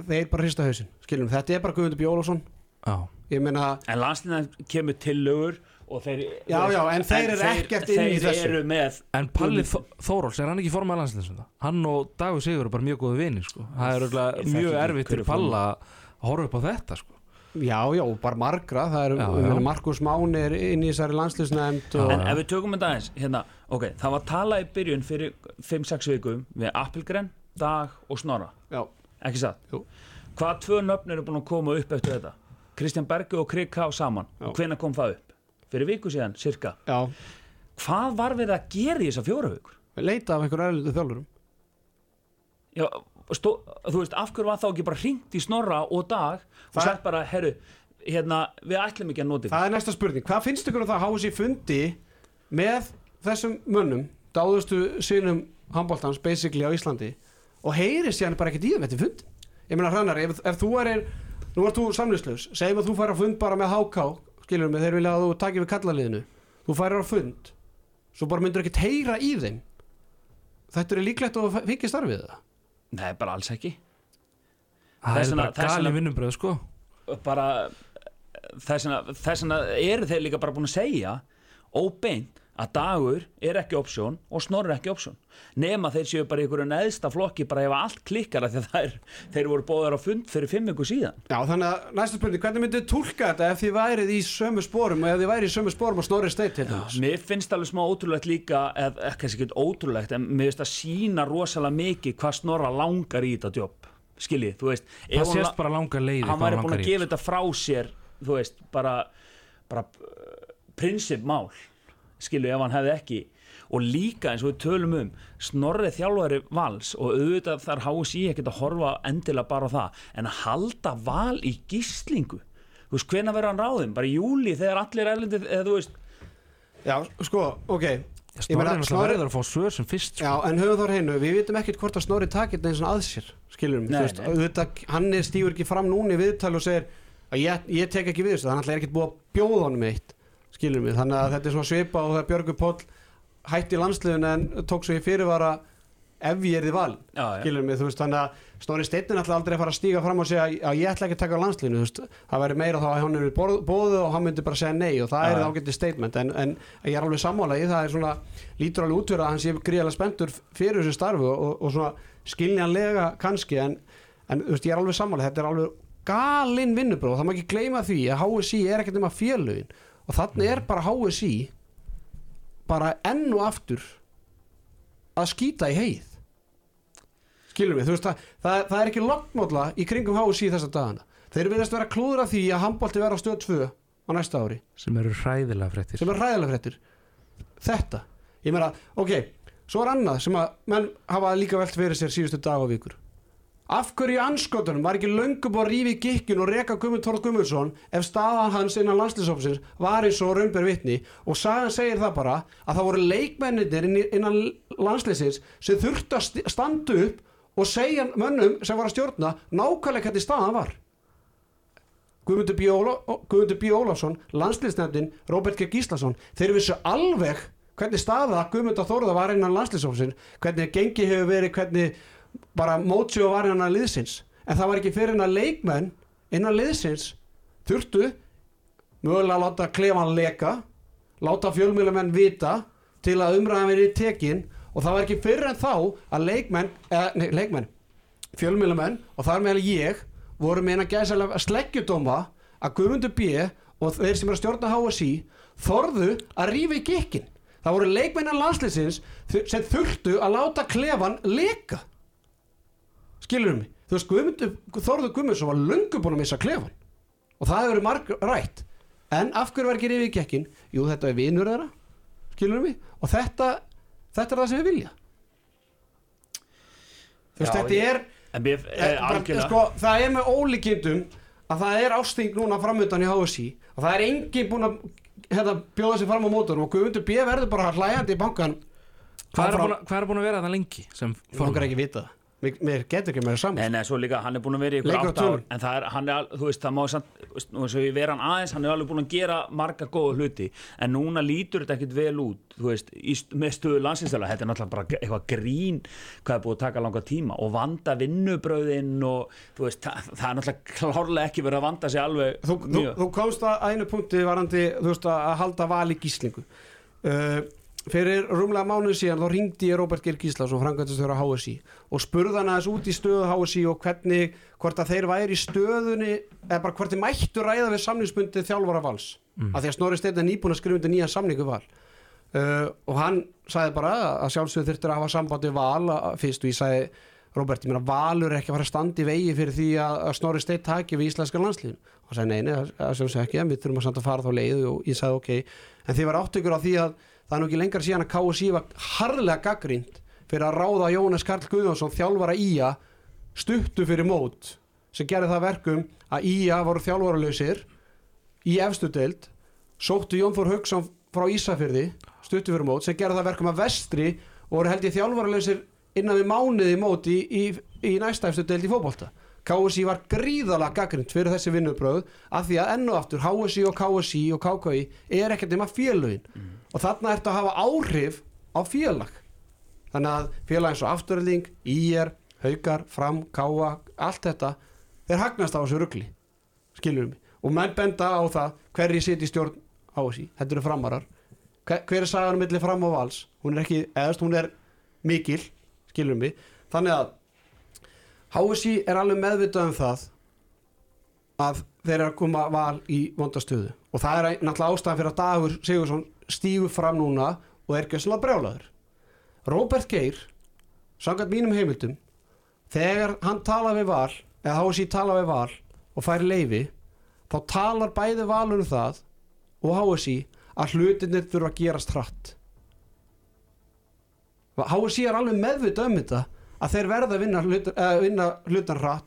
þeir bara hrista hausin skiljum, þetta er bara Guðmundur Bjólásson
ah.
meina,
en landsleisnefnd kemur til lögur Þeir,
já, já, en þeir eru ekkert inn í þessu
með,
En Palli Þóróls, er hann ekki formað landsleisnefnda? Hann og Dagur Sigur er bara mjög góði vini sko. Það er mjög erfitt fyrir Palla að horfa upp á þetta sko.
Já, já, bara margra Það er Markus Mánir inn í þessari landsleisnefnd
og... En ef við tökum þetta eins hérna, okay, það var talað í byrjun fyrir 5-6 vikum við Appelgren, Dag og Snorra
já.
ekki satt Hvaða tvö nöfn eru búin að koma upp eftir þetta? Kristján Berge og Krik K. saman já. og hvena kom það upp? Fyrir viku síðan, cirka
já.
Hvað var við að gera í þessa fjóra vikur?
Leita af einhverju erlendu þjálfurum
Já, stó, þú veist, af hverju var þá ekki bara hringt í Snorra og Dag og sagt bara, herru, hérna, við ætlum ekki að nota
það er næsta spurning, hvað finnst ykkur um það að háa sér fundi með þessum mönnum dáðustu sínum handbóltans basically á Íslandi og heyri sér bara ekkert í þeim þetta fund. Ég meina hrannar, ef, ef þú er nú ert þú samlýslaus, segjum að þú fara að fund bara með HK skilur mig, þeir vilja að þú takir við kallaliðinu þú færir á fund svo bara myndur ekkert heyra í þeim. Þetta er líklegt að þú fikið starfið það
Nei, bara alls ekki.
Það er bara gali vinnubröð sko.
Bara þess vegna eru þeir líka bara búin að segja óbeint að dagur er ekki option og snorri er ekki option. Nema þeir séu bara í einhverju neðsta flokki bara ef allt klikkar af því að er, þeir voru bóðar á fund fyrir fimm ykkur síðan.
Já, þannig að næsta spurning, hvernig myndið þið túlka þetta ef þið værið í sömu spórum og ef þið værið í sömu spórum og snorri steit til þess
Mér finnst alveg smá ótrúlegt líka eða ekki ekki ótrúlegt en mér finnst að sína rosalega mikið hvað snorra langar í þetta jobb skiljið, þú veist ef
það sést bara leiði langar
að
í.
gefa þetta frá sér þú veist, bara, bara uh, prinsipmál skilu ef hann hefði ekki. Og líka eins og við tölum um snorrið þjálfari vals og auðvitað þar HSI ekkert að horfa endilega bara á það en að halda val í gíslingu. Þú veist, hvena verður hann ráðum? bara í júli þegar allir erlendið eða þú veist,
Já, sko, ok. Ég
Snorri
meina,
er náttúrulega
Snorri-
verður að fá svör sem fyrst sko.
Já, en höfum þar heinu, við vitum ekkert hvort að Snorri takir þetta eins og að sér, skilur mig,
Nei,
veist, auðvitað, hann stífur ekki fram núna í viðtal og segir að ég, ég tek ekki við þessu, þannig að er ekkert búið að bjóða honum eitt, skilur mig, þannig að þetta er svona svipa og það Björgur Póll hætti landsliðun en tók svo í fyrirvara ef ég er því val,
Já, já.
skilur mig, veist, þannig að Snorri Steinn ætla aldrei að fara að stíga fram og segja að ég ætla ekki að taka veist, það væri meira þá að hann er bóðu og hann myndi bara segja nei og það
Já,
er
já.
ágætið statement, en, en ég er alveg sammálagi, það er svona, lítur alveg út fyrir að hann sé gríðarlega spenntur fyrir þessu starfi og, og svona skiljanlega kannski, en, en veist, ég er alveg sammálagi, þetta er alveg galinn vinnubróð, það má ekki gleyma því að HSI er ekkert nema félögin og þannig er bara HSI bara enn og aftur að skýta í heið. Skilur við, þú veist það, það, það er ekki lokkmódla í kringum HSI þessa dagana. Þeir verðast vera klúður af því að handbólti vera á stöð 2 á næsta ári.
Sem eru hræðilega fréttir.
Sem er ræðilega fréttir. Þetta, ég meina, ok svo er annað sem að menn hafa líka velt fyrir sér síðustu dag og vikur af hverju í anskotunum var ekki löngum búið að rífi gikkun og reka Guðmund Þórð Guðmundsson ef staðan hans innan landslýsofsins var eins og raunber vitni og sagan segir það bara að það voru leikmennir innan landslýsins sem þurftu að st- standa upp og segja mönnum sem var að stjórna nákvæmlega hvernig staðan var Guðmundur B. Óla- Guðmundur. Ólafsson landslýsnefndin, Róbert G. Gíslason þeir vissu alveg hvernig staða Guðmundar Þórða var innan landslýsofsins hvernig gengi hefur verið hvernig bara mótsjó var innan liðsins. En það var ekki fyrir innan leikmenn innan liðsins þurftu mögulega að láta klefan leka láta fjölmjölumenn vita til að umræðan verið tekin. Og það var ekki fyrir en þá að leikmenn, eða, nei, leikmenn fjölmjölumenn og þar meðal ég voru með eina gæsalega sleggjudóma að Guðmundur B og þeir sem eru að stjórna HSI þorðu að rífa í gikkin það voru leikmennan landsliðsins sem þurftu að láta klefan leka skilur mig? Þú veist Guðmundur, Þorður Guðmundsson var löngu búin að missa klefan og það hefur verið marg rætt en af hverju var ekki rífið í gekkin jú þetta er vinur þeirra. Skilur mig? Og þetta, þetta er það sem við vilja. Þú veist
Já,
þetta
ég-
er
en mér,
Eh,
eh,
bara, sko, það er með ólíkindum að það er ásting núna framöndan í HSI og það er engin búin að hérna, bjóða sér fram á mótorum og Guðmundur B verður bara hlæjandi í bankan
hvað er, búin, að- hvað er búin að vera það lengi sem
Ég langar ekki vita það mér, mér getur ekki meira saman
nei, svo líka, hann er búin að vera í ykkur
á
átt ár en það er, hann er, þú veist, það má eins og ég vera hann aðeins, hann er alveg búin að gera marga góða hluti, en núna lítur þetta ekkit vel út, þú veist, í, með stöðu landsinslega, þetta er náttúrulega bara eitthvað grín, hvað er búið að taka langa tíma og vanda vinnubröðin og, þú veist, það, það er náttúrulega klárlega ekki verið að vanda sig alveg
þú, þú, þú komst að einu punkti varandi þú veist að halda val í gíslingu. Uh, fyrir rúmlega mánuð síðan þá ringdi ég Róbert Geir Gíslason frangvæntastjóra HSI og spurði hann aðeins út í stöðu HSI og hvernig, hvort að þeir væri í stöðunni eða bara hvort þeir mættu ræða við samningsbundið þjálfara vals. Mm. af því að Snorri Steinn er nýbúin að skrifa undir nýja samningu val. Uh, og hann sagði bara að sjálfsögðu þurftur að hafa sambandi val að- fyrst og ég sagði Robert, ég meina Valur er ekki að fara að standa í vegi fyrir því að, að Snorri Steinn taki við íslenska landslíðin og hann sagði nei, nei, það- það sjálfsögðu ekki en við þurfum að að fara þá leið og ég sagði ok. En þið var áttökur á því að það er nú ekki lengar síðan að KSI var harðlega gaggrínt fyrir að ráða Jónas Karl Guðjónsson þjálfara ÍA stuttu fyrir mót sem gerði það verkum að ÍA voru þjálfaralausir í efstu deild sóttu Jón Þór Hauksson frá Ísafyrði stuttu fyrir mót sem gerði það verkum að vestri voru held ég þjálfaralausir innan við mánuði mót í, í, í næsta efstu deild í fótbolta. KSI var gríðalega gaggrind fyrir þessi vinnubröð af því að enn og aftur HSI og KSI og KKI er ekkert nema félögin. Og þarna ertu að hafa áhrif á félag þannig að félag eins og afturölding, IR, Haukar, Fram, Káa allt þetta, þeir hagnast á þessu rugli skilur mig. Og menn benda á það hverji sitt í stjórn HSI, þetta eru framarar. Hver, hver er sagan millir fram og vals? Hún er ekki, eðast hún er mikil skilur mig, þannig að HSI er alveg meðvitað um það að þeir eru að koma val í vondastöðu og það er náttúrulega ástæðan fyrir að Dagur Sigursson stígur fram núna og er gæslega brjálaður Robert Geir samkvæmt mínum heimildum þegar hann tala við val eða HSI tala við val og fær leifi þá talar bæði valur um það og HSI að hlutinir þurfa að gerast hratt. HSI er alveg meðvitað um þetta að þeir verða að vinna, hlut, uh, vinna hlutan hratt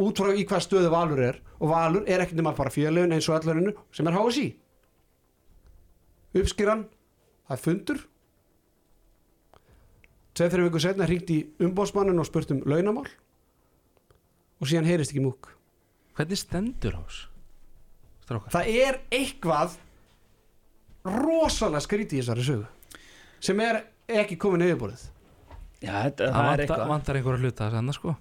út frá í hvað stöðu valur er. Og valur er ekkert nema bara fjöleun eins og allarinu sem er HSI uppskýran það er fundur tveið fyrir viku setna hringt í umbósmannin og spurt um launamál. Og síðan heyrist ekki múk.
Hvernig stendur á þessu? Strákar?
Það er eitthvað rosalega skrítið í þessari sögu sem er ekki komin yfirborðið
Já, þetta,
Það
það er
vantar,
eitthvað.
vantar einhverja hluta að senda sko.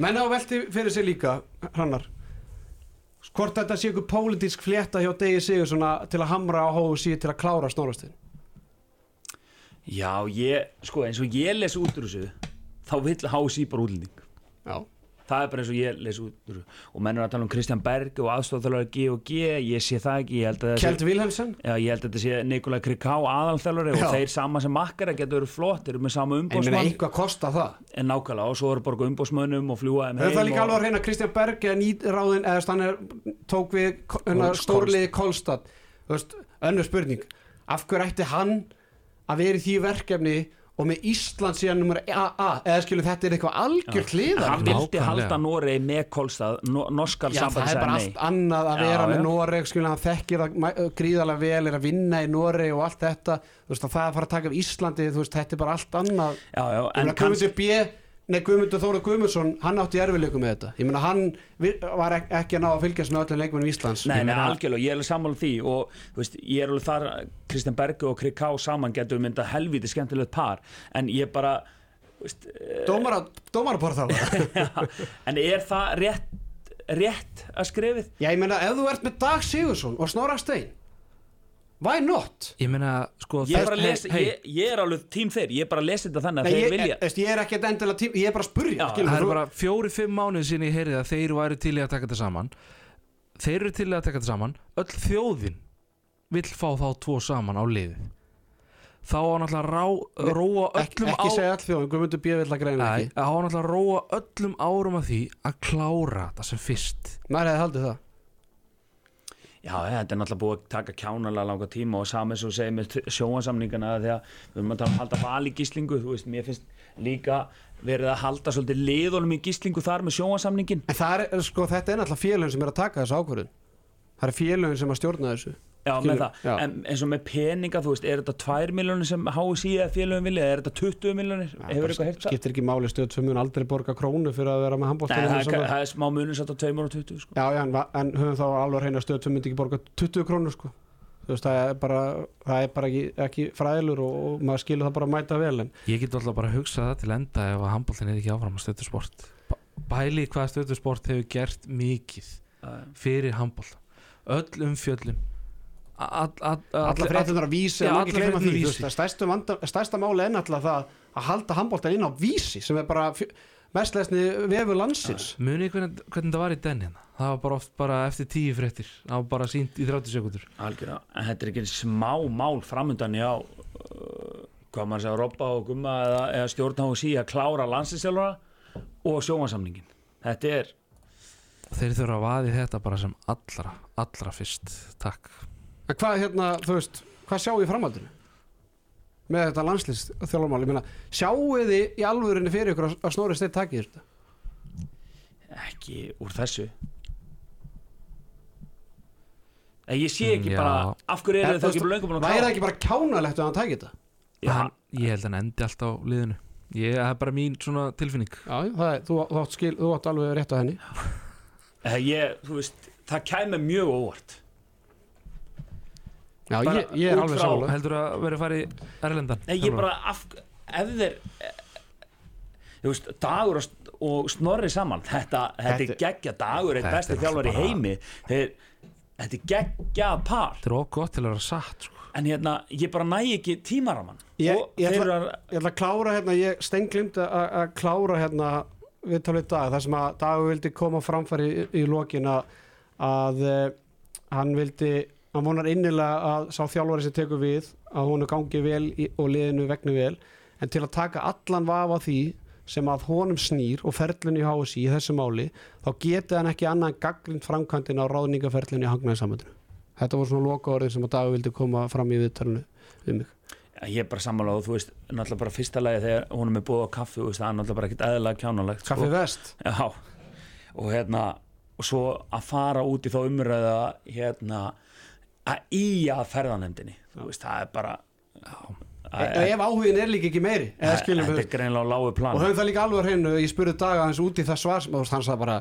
Menn á velti fyrir sig líka hrannar hvort þetta sé ykkur pólitísk flétta hjá Degi Sigur til að hamra á HSI til að klára snórastin
Já, ég, sko, eins og ég les út úr þessu þá vill hási bara útlending.
Já.
Það er bara eins og ég les út úr þessu. Og menn er að tala um Kristján Berg og aðstofþjálfari G og G, ég sé það ekki ég held að,
Kjeld
þessi,
Vilhelmsen?
Já, ég held að þetta sé Nikolai Kriká aðalþjálfari og þeir sama sem makkara getur verið flott, þeir eru með sama
ég meina
umbósmann
eitthvað kosta það?
En nákvæmlega og svo eru bara umbósmönnum og fljúa þeim
Það er það líka alveg að reyna Kristján Berg eða nýráðin eða er, við hérna, önnur spurning. Af hverju ætti hann að vera í því verkefni og með Ísland síðan nummer AA eða skilur þetta er eitthvað algjört hliðar
hann vildi halda Noregi með Kolstað no, norskal
Já, það er bara allt annað að
Já,
vera með
já.
Noreg skilur hann þekkir það gríðarlega vel er að vinna í Noreg og allt þetta. Þú veist að það að fara að taka af Íslandi þú veist þetta er bara allt annað.
Já, já,
en
kannski
Nei, Guðmundur Þóra Guðmundsson, hann átti erfileikum með þetta. Ég meina, hann var ek ekki að ná að fylgjast með öllum leikmennum Íslands.
Nei, nei, algjörlega, ég er alveg sammála því og veist, ég er alveg þar Kristján Bergu og Kriká saman getur mynda helviti skemmtilegt par en ég bara
dómarapar þá.
En er það rétt, rétt að skrifið?
Já, ég meina, ef þú ert með Dag Sigursson og Snorra Stein Why not?
Ég meina, sko
Ég er, lesa,
hey,
ég, ég er alveg tím þeir, ég er bara að lesa þetta þannig að
Nei,
þeir
ég,
vilja.
ég, ég er ekki endilega tím, ég er bara að spurja
Já,
Það er bara fjóri-fimm mánuð sinni ég heyrið að þeir væru til í að taka þetta saman. Þeir eru til í að taka þetta saman. Öll þjóðin vill fá þá tvo saman á liðið. Þá á náttúrulega að rá, róa
ekki,
öllum
ekki
á
segja all þjóðum, Guðmundur B. vill að greina ekki.
á náttúrulega að róa öllum árum að því að klára þetta sem fyrst.
Það
Já, þetta er náttúrulega búið að taka kjánalega langa tíma og saman svo segir með sjóansamningana að við erum að tala um að halda val í gíslingu þú veist, mér finnst líka verið að halda svolítið liðunum í gíslingu þar með sjóansamningin
En er, sko, þetta er náttúrulega félögin sem er að taka þessu ákvörðun. Það er félögin sem að stjórna þessu
Já,
Skilur,
með það,
já.
en eins og með peninga þú veist, er þetta 2 miljónir sem HSI eða félögum vilja, eða er þetta 20 miljónir hefur eitthvað það?
Skiptir ekki máli stöð sem mun aldrei borga krónu fyrir að vera með
Nei,
handbóltinu
það er, það er smá munum satt á 2 og 20 sko.
Já, já, en, en höfum þá alveg reyna stöð sem myndi ekki borga 20 krónur sko. Þú veist, það er bara, það er bara ekki, ekki fræðilur og, og maður skilur það bara að mæta vel en
Ég get alltaf bara að hugsa það til enda ef að handbóltin er ekki áfram að stöðu sport Bæli
alla fréttunar að vísi,
Já,
að því
á
veist, vanda, stærsta máli er náttúrulega það að halda handbóltan inn á vísi sem er bara fjö- mest lesni vefur landsins.
Munið hvernig, hvernig það var í den hérna? Það var bara oft bara eftir tíu fréttir Það var bara sínt í 30 sekundur
Algjörða, en þetta er ekki smá mál framundan já uh, hvað maður segja, Robba og Gumma eða, eða stjórn HSI að klára landsinsjálfara og sjóansamningin þetta er,
Þeir þurfa að vaði þetta bara sem allra, allra fyrst. Takk
hvað hérna, þú veist, hvað sjáu í framhaldinu með þetta landslist þjálfarmál, ég meina, sjáu þið í alvörinni fyrir ykkur að, snóri steitt takið þetta?
Ekki úr þessu. En ég sé ekki
Mm,
bara af hverju þau
þú
ekki bara löngum búin að
væri það
klára
ekki bara kjánalegt að hann takið þetta?
Já,
hann, Ég held að hann endi alltaf á liðinu. Ég, það er bara mín svona tilfinning.
Já, það er, þú, þú, átt skil, þú átt alveg rétt á henni.
Eh, ég, þú veist, það kæmi mjög óvart
Já,
Bara
ég, ég er alveg sálega
heldur að vera að fara í Erlendan?
Nei, ég bara, af, ef þeir eh, þú veist, dagur og, snorri saman þetta, þetta, er geggja dagur,
Þetta
besti
er
þjálfar í heimi. Þeir, þetta er geggja par.
Þetta er okkur gott til að vera satt sko.
en hérna, ég bara næ ekki tímaraman
Ég- ég ætla-
að
Ég ætla að klára hérna, ég stenglimt að klára hérna við talið dag, þar sem að Dagur vildi koma framfæri í, í lokin að, að uh, hann vildi hann vonar innilega að sá þjálfari sem tekur við að hún gangi vel og liðinu vegnu vel en til að taka allan vafa því sem að honum snýr og ferlun í HSI í þessu máli, þá geti hann ekki annað en gaggrind framkvæmdina á ráðningaferlun í hangnaðinsamöndinu. Þetta voru svona loka orðin sem að Dagur vildi koma fram í viðtalinu við mig.
ég er bara sammála og þú veist, náttúrulega bara fyrsta lagi þegar honum er búið á kaffi, þú veist, það er náttúrulega bara ekkert eðlilega kjánulegt
Kaffi vest?
Já, og hérna og svo að fara út í þá umræða hérna að í að ferðanemdini þú veist, það er bara
E ef áhugin er líka ekki meiri
þetta er greinlega lágu plan
og höfum það líka alveg hreinu ég spurði daga hans út í það svar sem hann sagði bara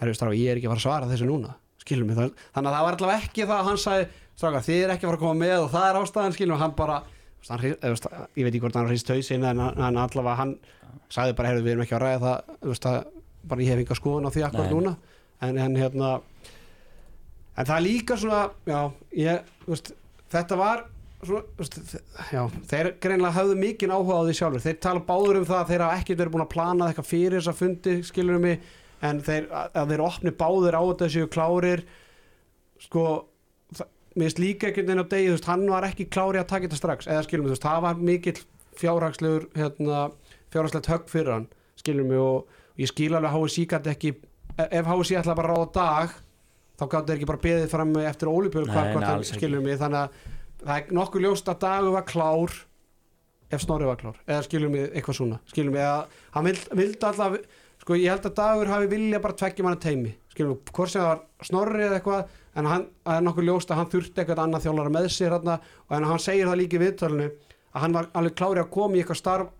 herru stráka ég er ekki að fara að svara þessu núna. Það þannig að það var allavega ekki það að hann sagði þið er ekki að fara að koma með og það er ástæðan skiljum við hann bara hann, ég veit ekki hvort hann hrist hausin en hann, allavega hann sagði bara herru við erum ekki að ræða það bara ég hef enga skoðun á því akkur núna. En, en hérna en það er líka svona já, ég, veist, þetta var svona, veist, já, þeir greinlega hafðu mikinn áhuga á því sjálfur þeir tala báður um það að þeir hafa ekkert verið búin að plana eitthvað fyrir þessa fundi, skilurum mig en þeir, að þeir opni báður á þetta séu klárir sko mér finnst líka ekkert einn á degi þú veist, hann var ekki klári að taka þetta strax eða skilum mig, þú veist, það var mikill fjárhagslegur hérna, fjárhagslegt högg fyrir hann skilum mig og, og ég skil alveg HSI gæti ekki ef HSI ætla bara að ráða dag þá gáttu þeir ekki bara beðið fram eftir
nei, alls ekki.
skilum mig, þannig að það er nokkuð ljóst að dagur var klár ef Snorri var klár eða skilum mig eitthvað svona skilum mig að hann vild, vildi alltaf sko ég held að dagur hafi vilja bara tveggja manna teimi skilum mig, hvort sem það var Snorri eða eitthvað en hann, það er nokkuð ljóst að hann þurfti eitthvað annað þjálfara með sér hérna, og en hann segir það líka í viðtölinu að hann var alveg klári að koma í eitthvað starf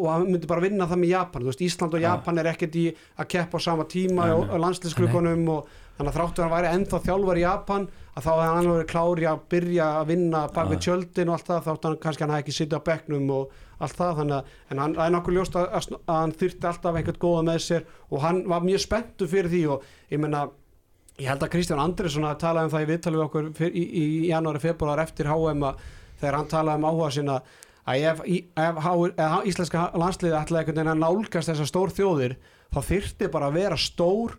og hann myndi bara vinna það með Japan veist, Ísland og
Ja.
Japan er ekkert í að keppa á sama tíma
nei.
landslýsklukkunum og þannig að þráttur hann væri ennþá þjálfar í Japan að þá hefði hann verið klári að byrja að vinna bak við tjöldin og allt það þátt hann kannski hann hefði ekki sittið á bekknum og allt það. Þannig að en hann það er nokkuð ljóst að, að, hann þyrfti alltaf einhvern góða með sér og hann var mjög spenntu fyrir því og ég menna ég held að Kristján Andresson að tala um það í viðtalið við okkur fyr, í, í janúari, februar eftir HM að þegar hann talaði um áhuga sinna að ef, í- ef, ef, íslenska landsliði ætlaði einhvern veginn að nálgast þessar stór þjóðir þá þyrfti bara að vera stór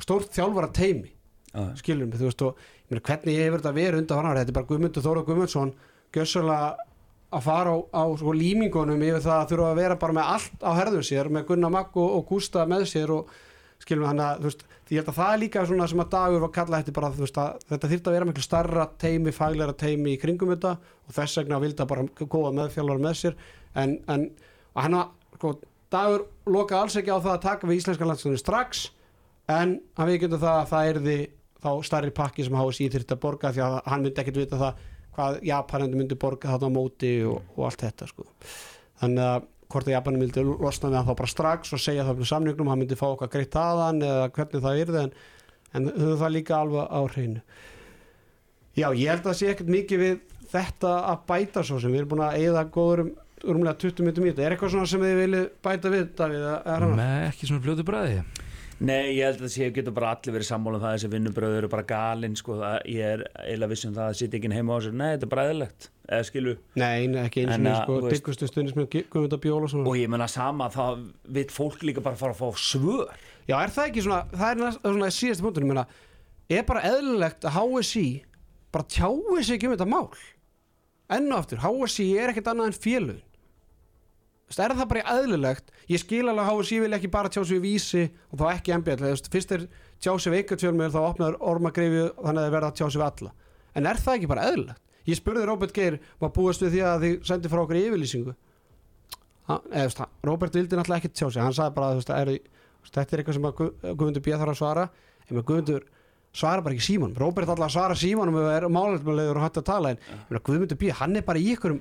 stór þjálfara teimi
Já.
skilur mig, þú veist og ég meina, hvernig hefur þetta verið undan farar, þetta er bara Guðmundur Þóra Guðmundsson gjössalega að fara á, á sko, límingunum yfir það að þurfa að vera bara með allt á herðum sér með Gunnar Magg og, og Gústa með sér og skilum við hann að þú veist, því ég held að það er líka svona sem að dagur var kallað þetta bara þú veist að þetta þyrfti að vera miklu starra teimi, faglæra teimi í kringum þetta og þess vegna vildi að bara góða meðfjálfara með sér. En, en hann að sko, dagur loka alls ekki á það að taka við íslenska landsliðinu strax en hann við getum það að það erði þá starri pakki sem HSI þyrfti að borga því að hann myndi ekkert vita það hvað Japanendi myndi borga þarna á móti og, og allt þetta sko. þannig að hvort að Japanin myndi losna við hann þá bara strax og segja það með samningnum, hann myndi fá okkar greitt aðan eða hvernig það yrði en, en höfum það líka alveg á hreinu. Já, ég held að það sé ekkert mikið við þetta að bæta svo sem. Við erum búin að eigða góður um rúmlega 20 minnum í þetta. Er eitthvað sem þið viljið bæta við Davíð, eða
með ekki svona fljótu bræði
Nei, ég held að það sé getur bara allir verið sammála um það þessi vinnubröður eru bara galinn sko, ég er eiginlega viss um það að sitja ekki heima á sér, nei, þetta er bræðilegt eða skilu,
Nei, nei, ekki eins og
að,
sko,
þú veist-
diggustu stundismenn Guðmunda Bjóla og
ég menna sama það veit fólk líka bara fara að fá svör.
Já, er það ekki svona, það er næst, svona síðasti punktur, ég meina, er bara eðlilegt að HSI bara tjái sig ekki um þetta mál? Enn og aftur, HSI er ekkert annað en félögin Veist, er það bara eðlilegt ég skil alveg að HSI vil ekki bara tjá sig við vísi og þá ekki veist, fyrst er tjá sig við eitthvað tjálmur, þá opnaður ormagreifi þannig að það verða að tjá sig við alla en er það ekki bara eðlilegt? Ég spurði Róbert Geir var búist við því að þið sendi frá okkur yfirlýsingu Ha- eða, Róbert vildi náttúrulega ekki tjá sig hann sagði bara, veist, þetta er eitthvað sem að Guð- Guðmundur B. þarf að svara en Guðmundur svara bara ekki símanum Róbert alltaf að svara símanum ef það er málefnulegur og hægt að tala en. Guðmundur B. hann er bara í ykkurum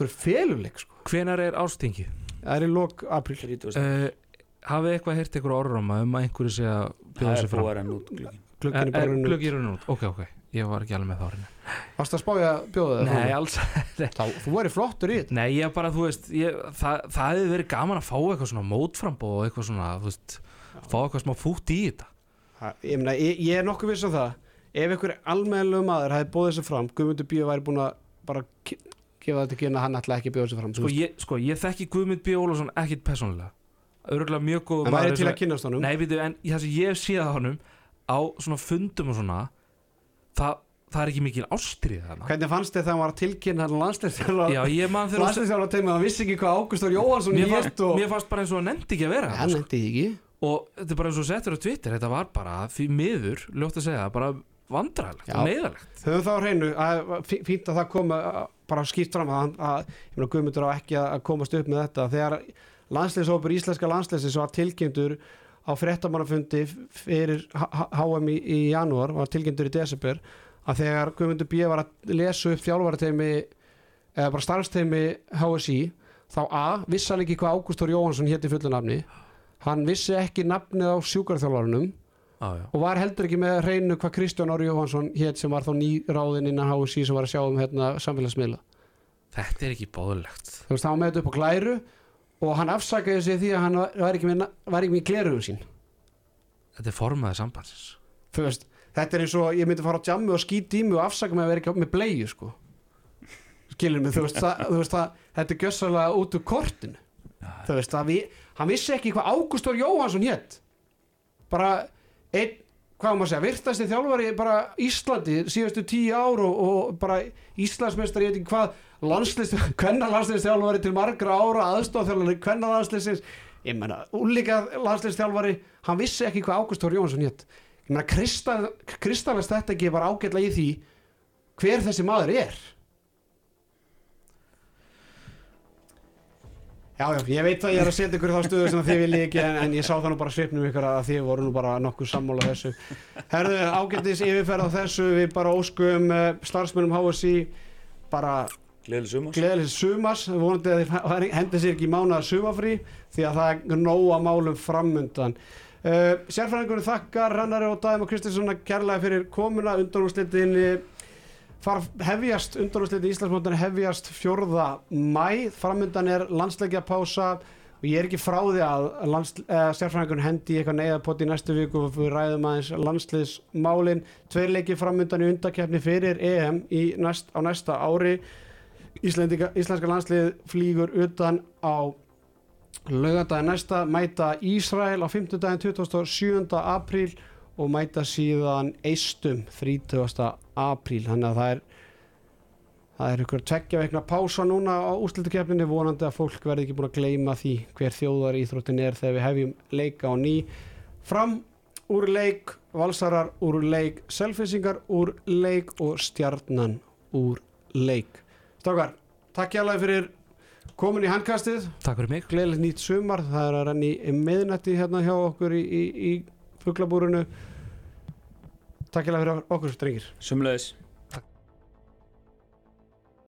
ykkur feluleik sko.
hvenar er ástingi?
Það er í lok apríl
30.
uh, hafið eitthvað heyrt ykkur orðráma um að einhverju sé að
það er
sér fram
búið að renna út glöggin
Glögginn er bara runnin út.
glögg í rauninu út, ok, ok ég var ekki alveg með það orðinu
Varst að spája að bjóða það?
nei, alls
Þá, þú væri flottur í þetta
Nei, ég bara, þú veist, ég, það, það hefði verið gaman að fá eitthvað svona mótframbóð og eitthvað svona, þú veist, fá eitthvað smá fútt í þetta.
Ha, ég, meina, ég, ég er nokkuð viss á það ef einhver almennilegu maður hefði bóðið sér fram Guðmundur Bíu væri búin að bara gefa þetta kynna að hann ætla ekki að bjóða sér fram
Sko, ég, sko, ég þekki Guðmund B. Ólafsson ekkit persónulega. Örgulega mjög góð
það væri
eins
til að kynast honum
Nei, veitu, en það sem ég séð á honum á svona fundum og svona, það, það er ekki mikil ástrið þarna.
hvernig fannst þið þegar hann var að tilkynna hann landsleisþjálfara tegum að hann vissi ekki hvað Ágústur Jóhansson
mér fannst,
og
mér fannst bara eins og hann nefndi ekki að vera
hann
sko.
því ekki
og þetta er bara eins og settur á Twitter þetta var bara því miður, ljótt að segja bara vandræðilegt
Já.
og neyðalegt
Höfum þá hreinu, að, fí- fínt að það koma að- bara skýrt fram að, að ég meina Guðmundur á ekki að komast upp með þetta þegar landsleisópur íslenska landsleisins var tilkynntur á fréttamannafundi fyrir HM í, í janúar var tilkynntur í desember að þegar Guðmundur B. var að lesa upp þjálfarateimi eða bara starfsteimi HSI þá A. vissi hann ekki hvað Ágústur Jóhansson hétti fullu nafni hann vissi ekki nafnið á sjúkarþjálfarunum
já.
og var heldur ekki með hreinu hvað Kristján Ári Jóhansson hétt sem var þá nýráðinn innan HSI sem var að sjá um hérna, samfélagsmiðla.
Þetta er ekki bóðulegt
þú veist, hann var með þetta upp á glæru og hann afsakaði sig því að hann var ekki með, var ekki með glerugum sín.
Þetta er formaði sambandsins.
Þú veist, þetta er eins og ég myndi fara á jammu og skýti í mig og afsaka mig að vera ekki með bleiðu sko. Skilur mig, þú veist, það, þú veist það, þetta er gjössalega út úr kortinu. Þú veist, við, hann vissi ekki hvað Ágústur Jóhansson hétt bara einn, hvað maður að segja virtasti þjálfari bara Íslandi síðustu tíu ár og, og bara Íslandsmeistar ég veit ekki hvað landslist, hvenna landsliðstjálfari til margra ára aðstofþjálfari, hvenna landsliðsins ég menna, úlíka landsliðstjálfari hann vissi ekki hvað Ágústur Jóhansson hétt ég menna, kristallast þetta ekki bara ágætlega í því hver þessi maður er Já, já, ég veit að ég er að setja ykkur þá stöðu sem þið viljið ekki en, en ég sá það nú bara svipnum ykkur að þið voru nú bara nokkuð sammála þessu. Herðu, ágættis yfirferð á þessu við bara óskum uh, starfsmennum HSI bara
gleðileg
sumars. vonandi að þeir hendi sér ekki í mánuða sumafrí því að það er nóga málum framundan. Uh, Sérfræðingur þakkar Rannari og Dæm og Kristinsson kærlega fyrir komuna undanúrslitin far hefjast undanúrslitin Íslandsmótan hefjast fjórða mæ framundan er landsleikja pása og ég er ekki frá því að eh, sérfræðingur hendi í eitthvað neyðapott í næstu viku og við ræðum aðeins landsliðsmálin. Tveir leikir framundan í undakefni fyrir EM í næst, á næsta ári. Íslendinga, íslenska landslið flýgur utan á laugardaginn næsta mæta Ísrael á 50 daginn 27. apríl og mæta síðan eistum 30. apríl. Þannig að það er það er ykkur tveggja veikna pása núna á úrslutukefninni vonandi að fólk verði ekki búin að gleyma því hver þjóðar íþróttin er þegar við hefjum leika á ný. Fram úr leik valsarar úr leik selfisingar úr leik og stjarnan úr leik. Strákar, takk hjá fyrir komin í handkastið.
Takk fyrir mig.
Gleðilegt nýtt sumar, það er að renni í miðnætti hérna hjá okkur í, í, í fuglabúrunu Takk fyrir okkur, drengir.
Sumleðis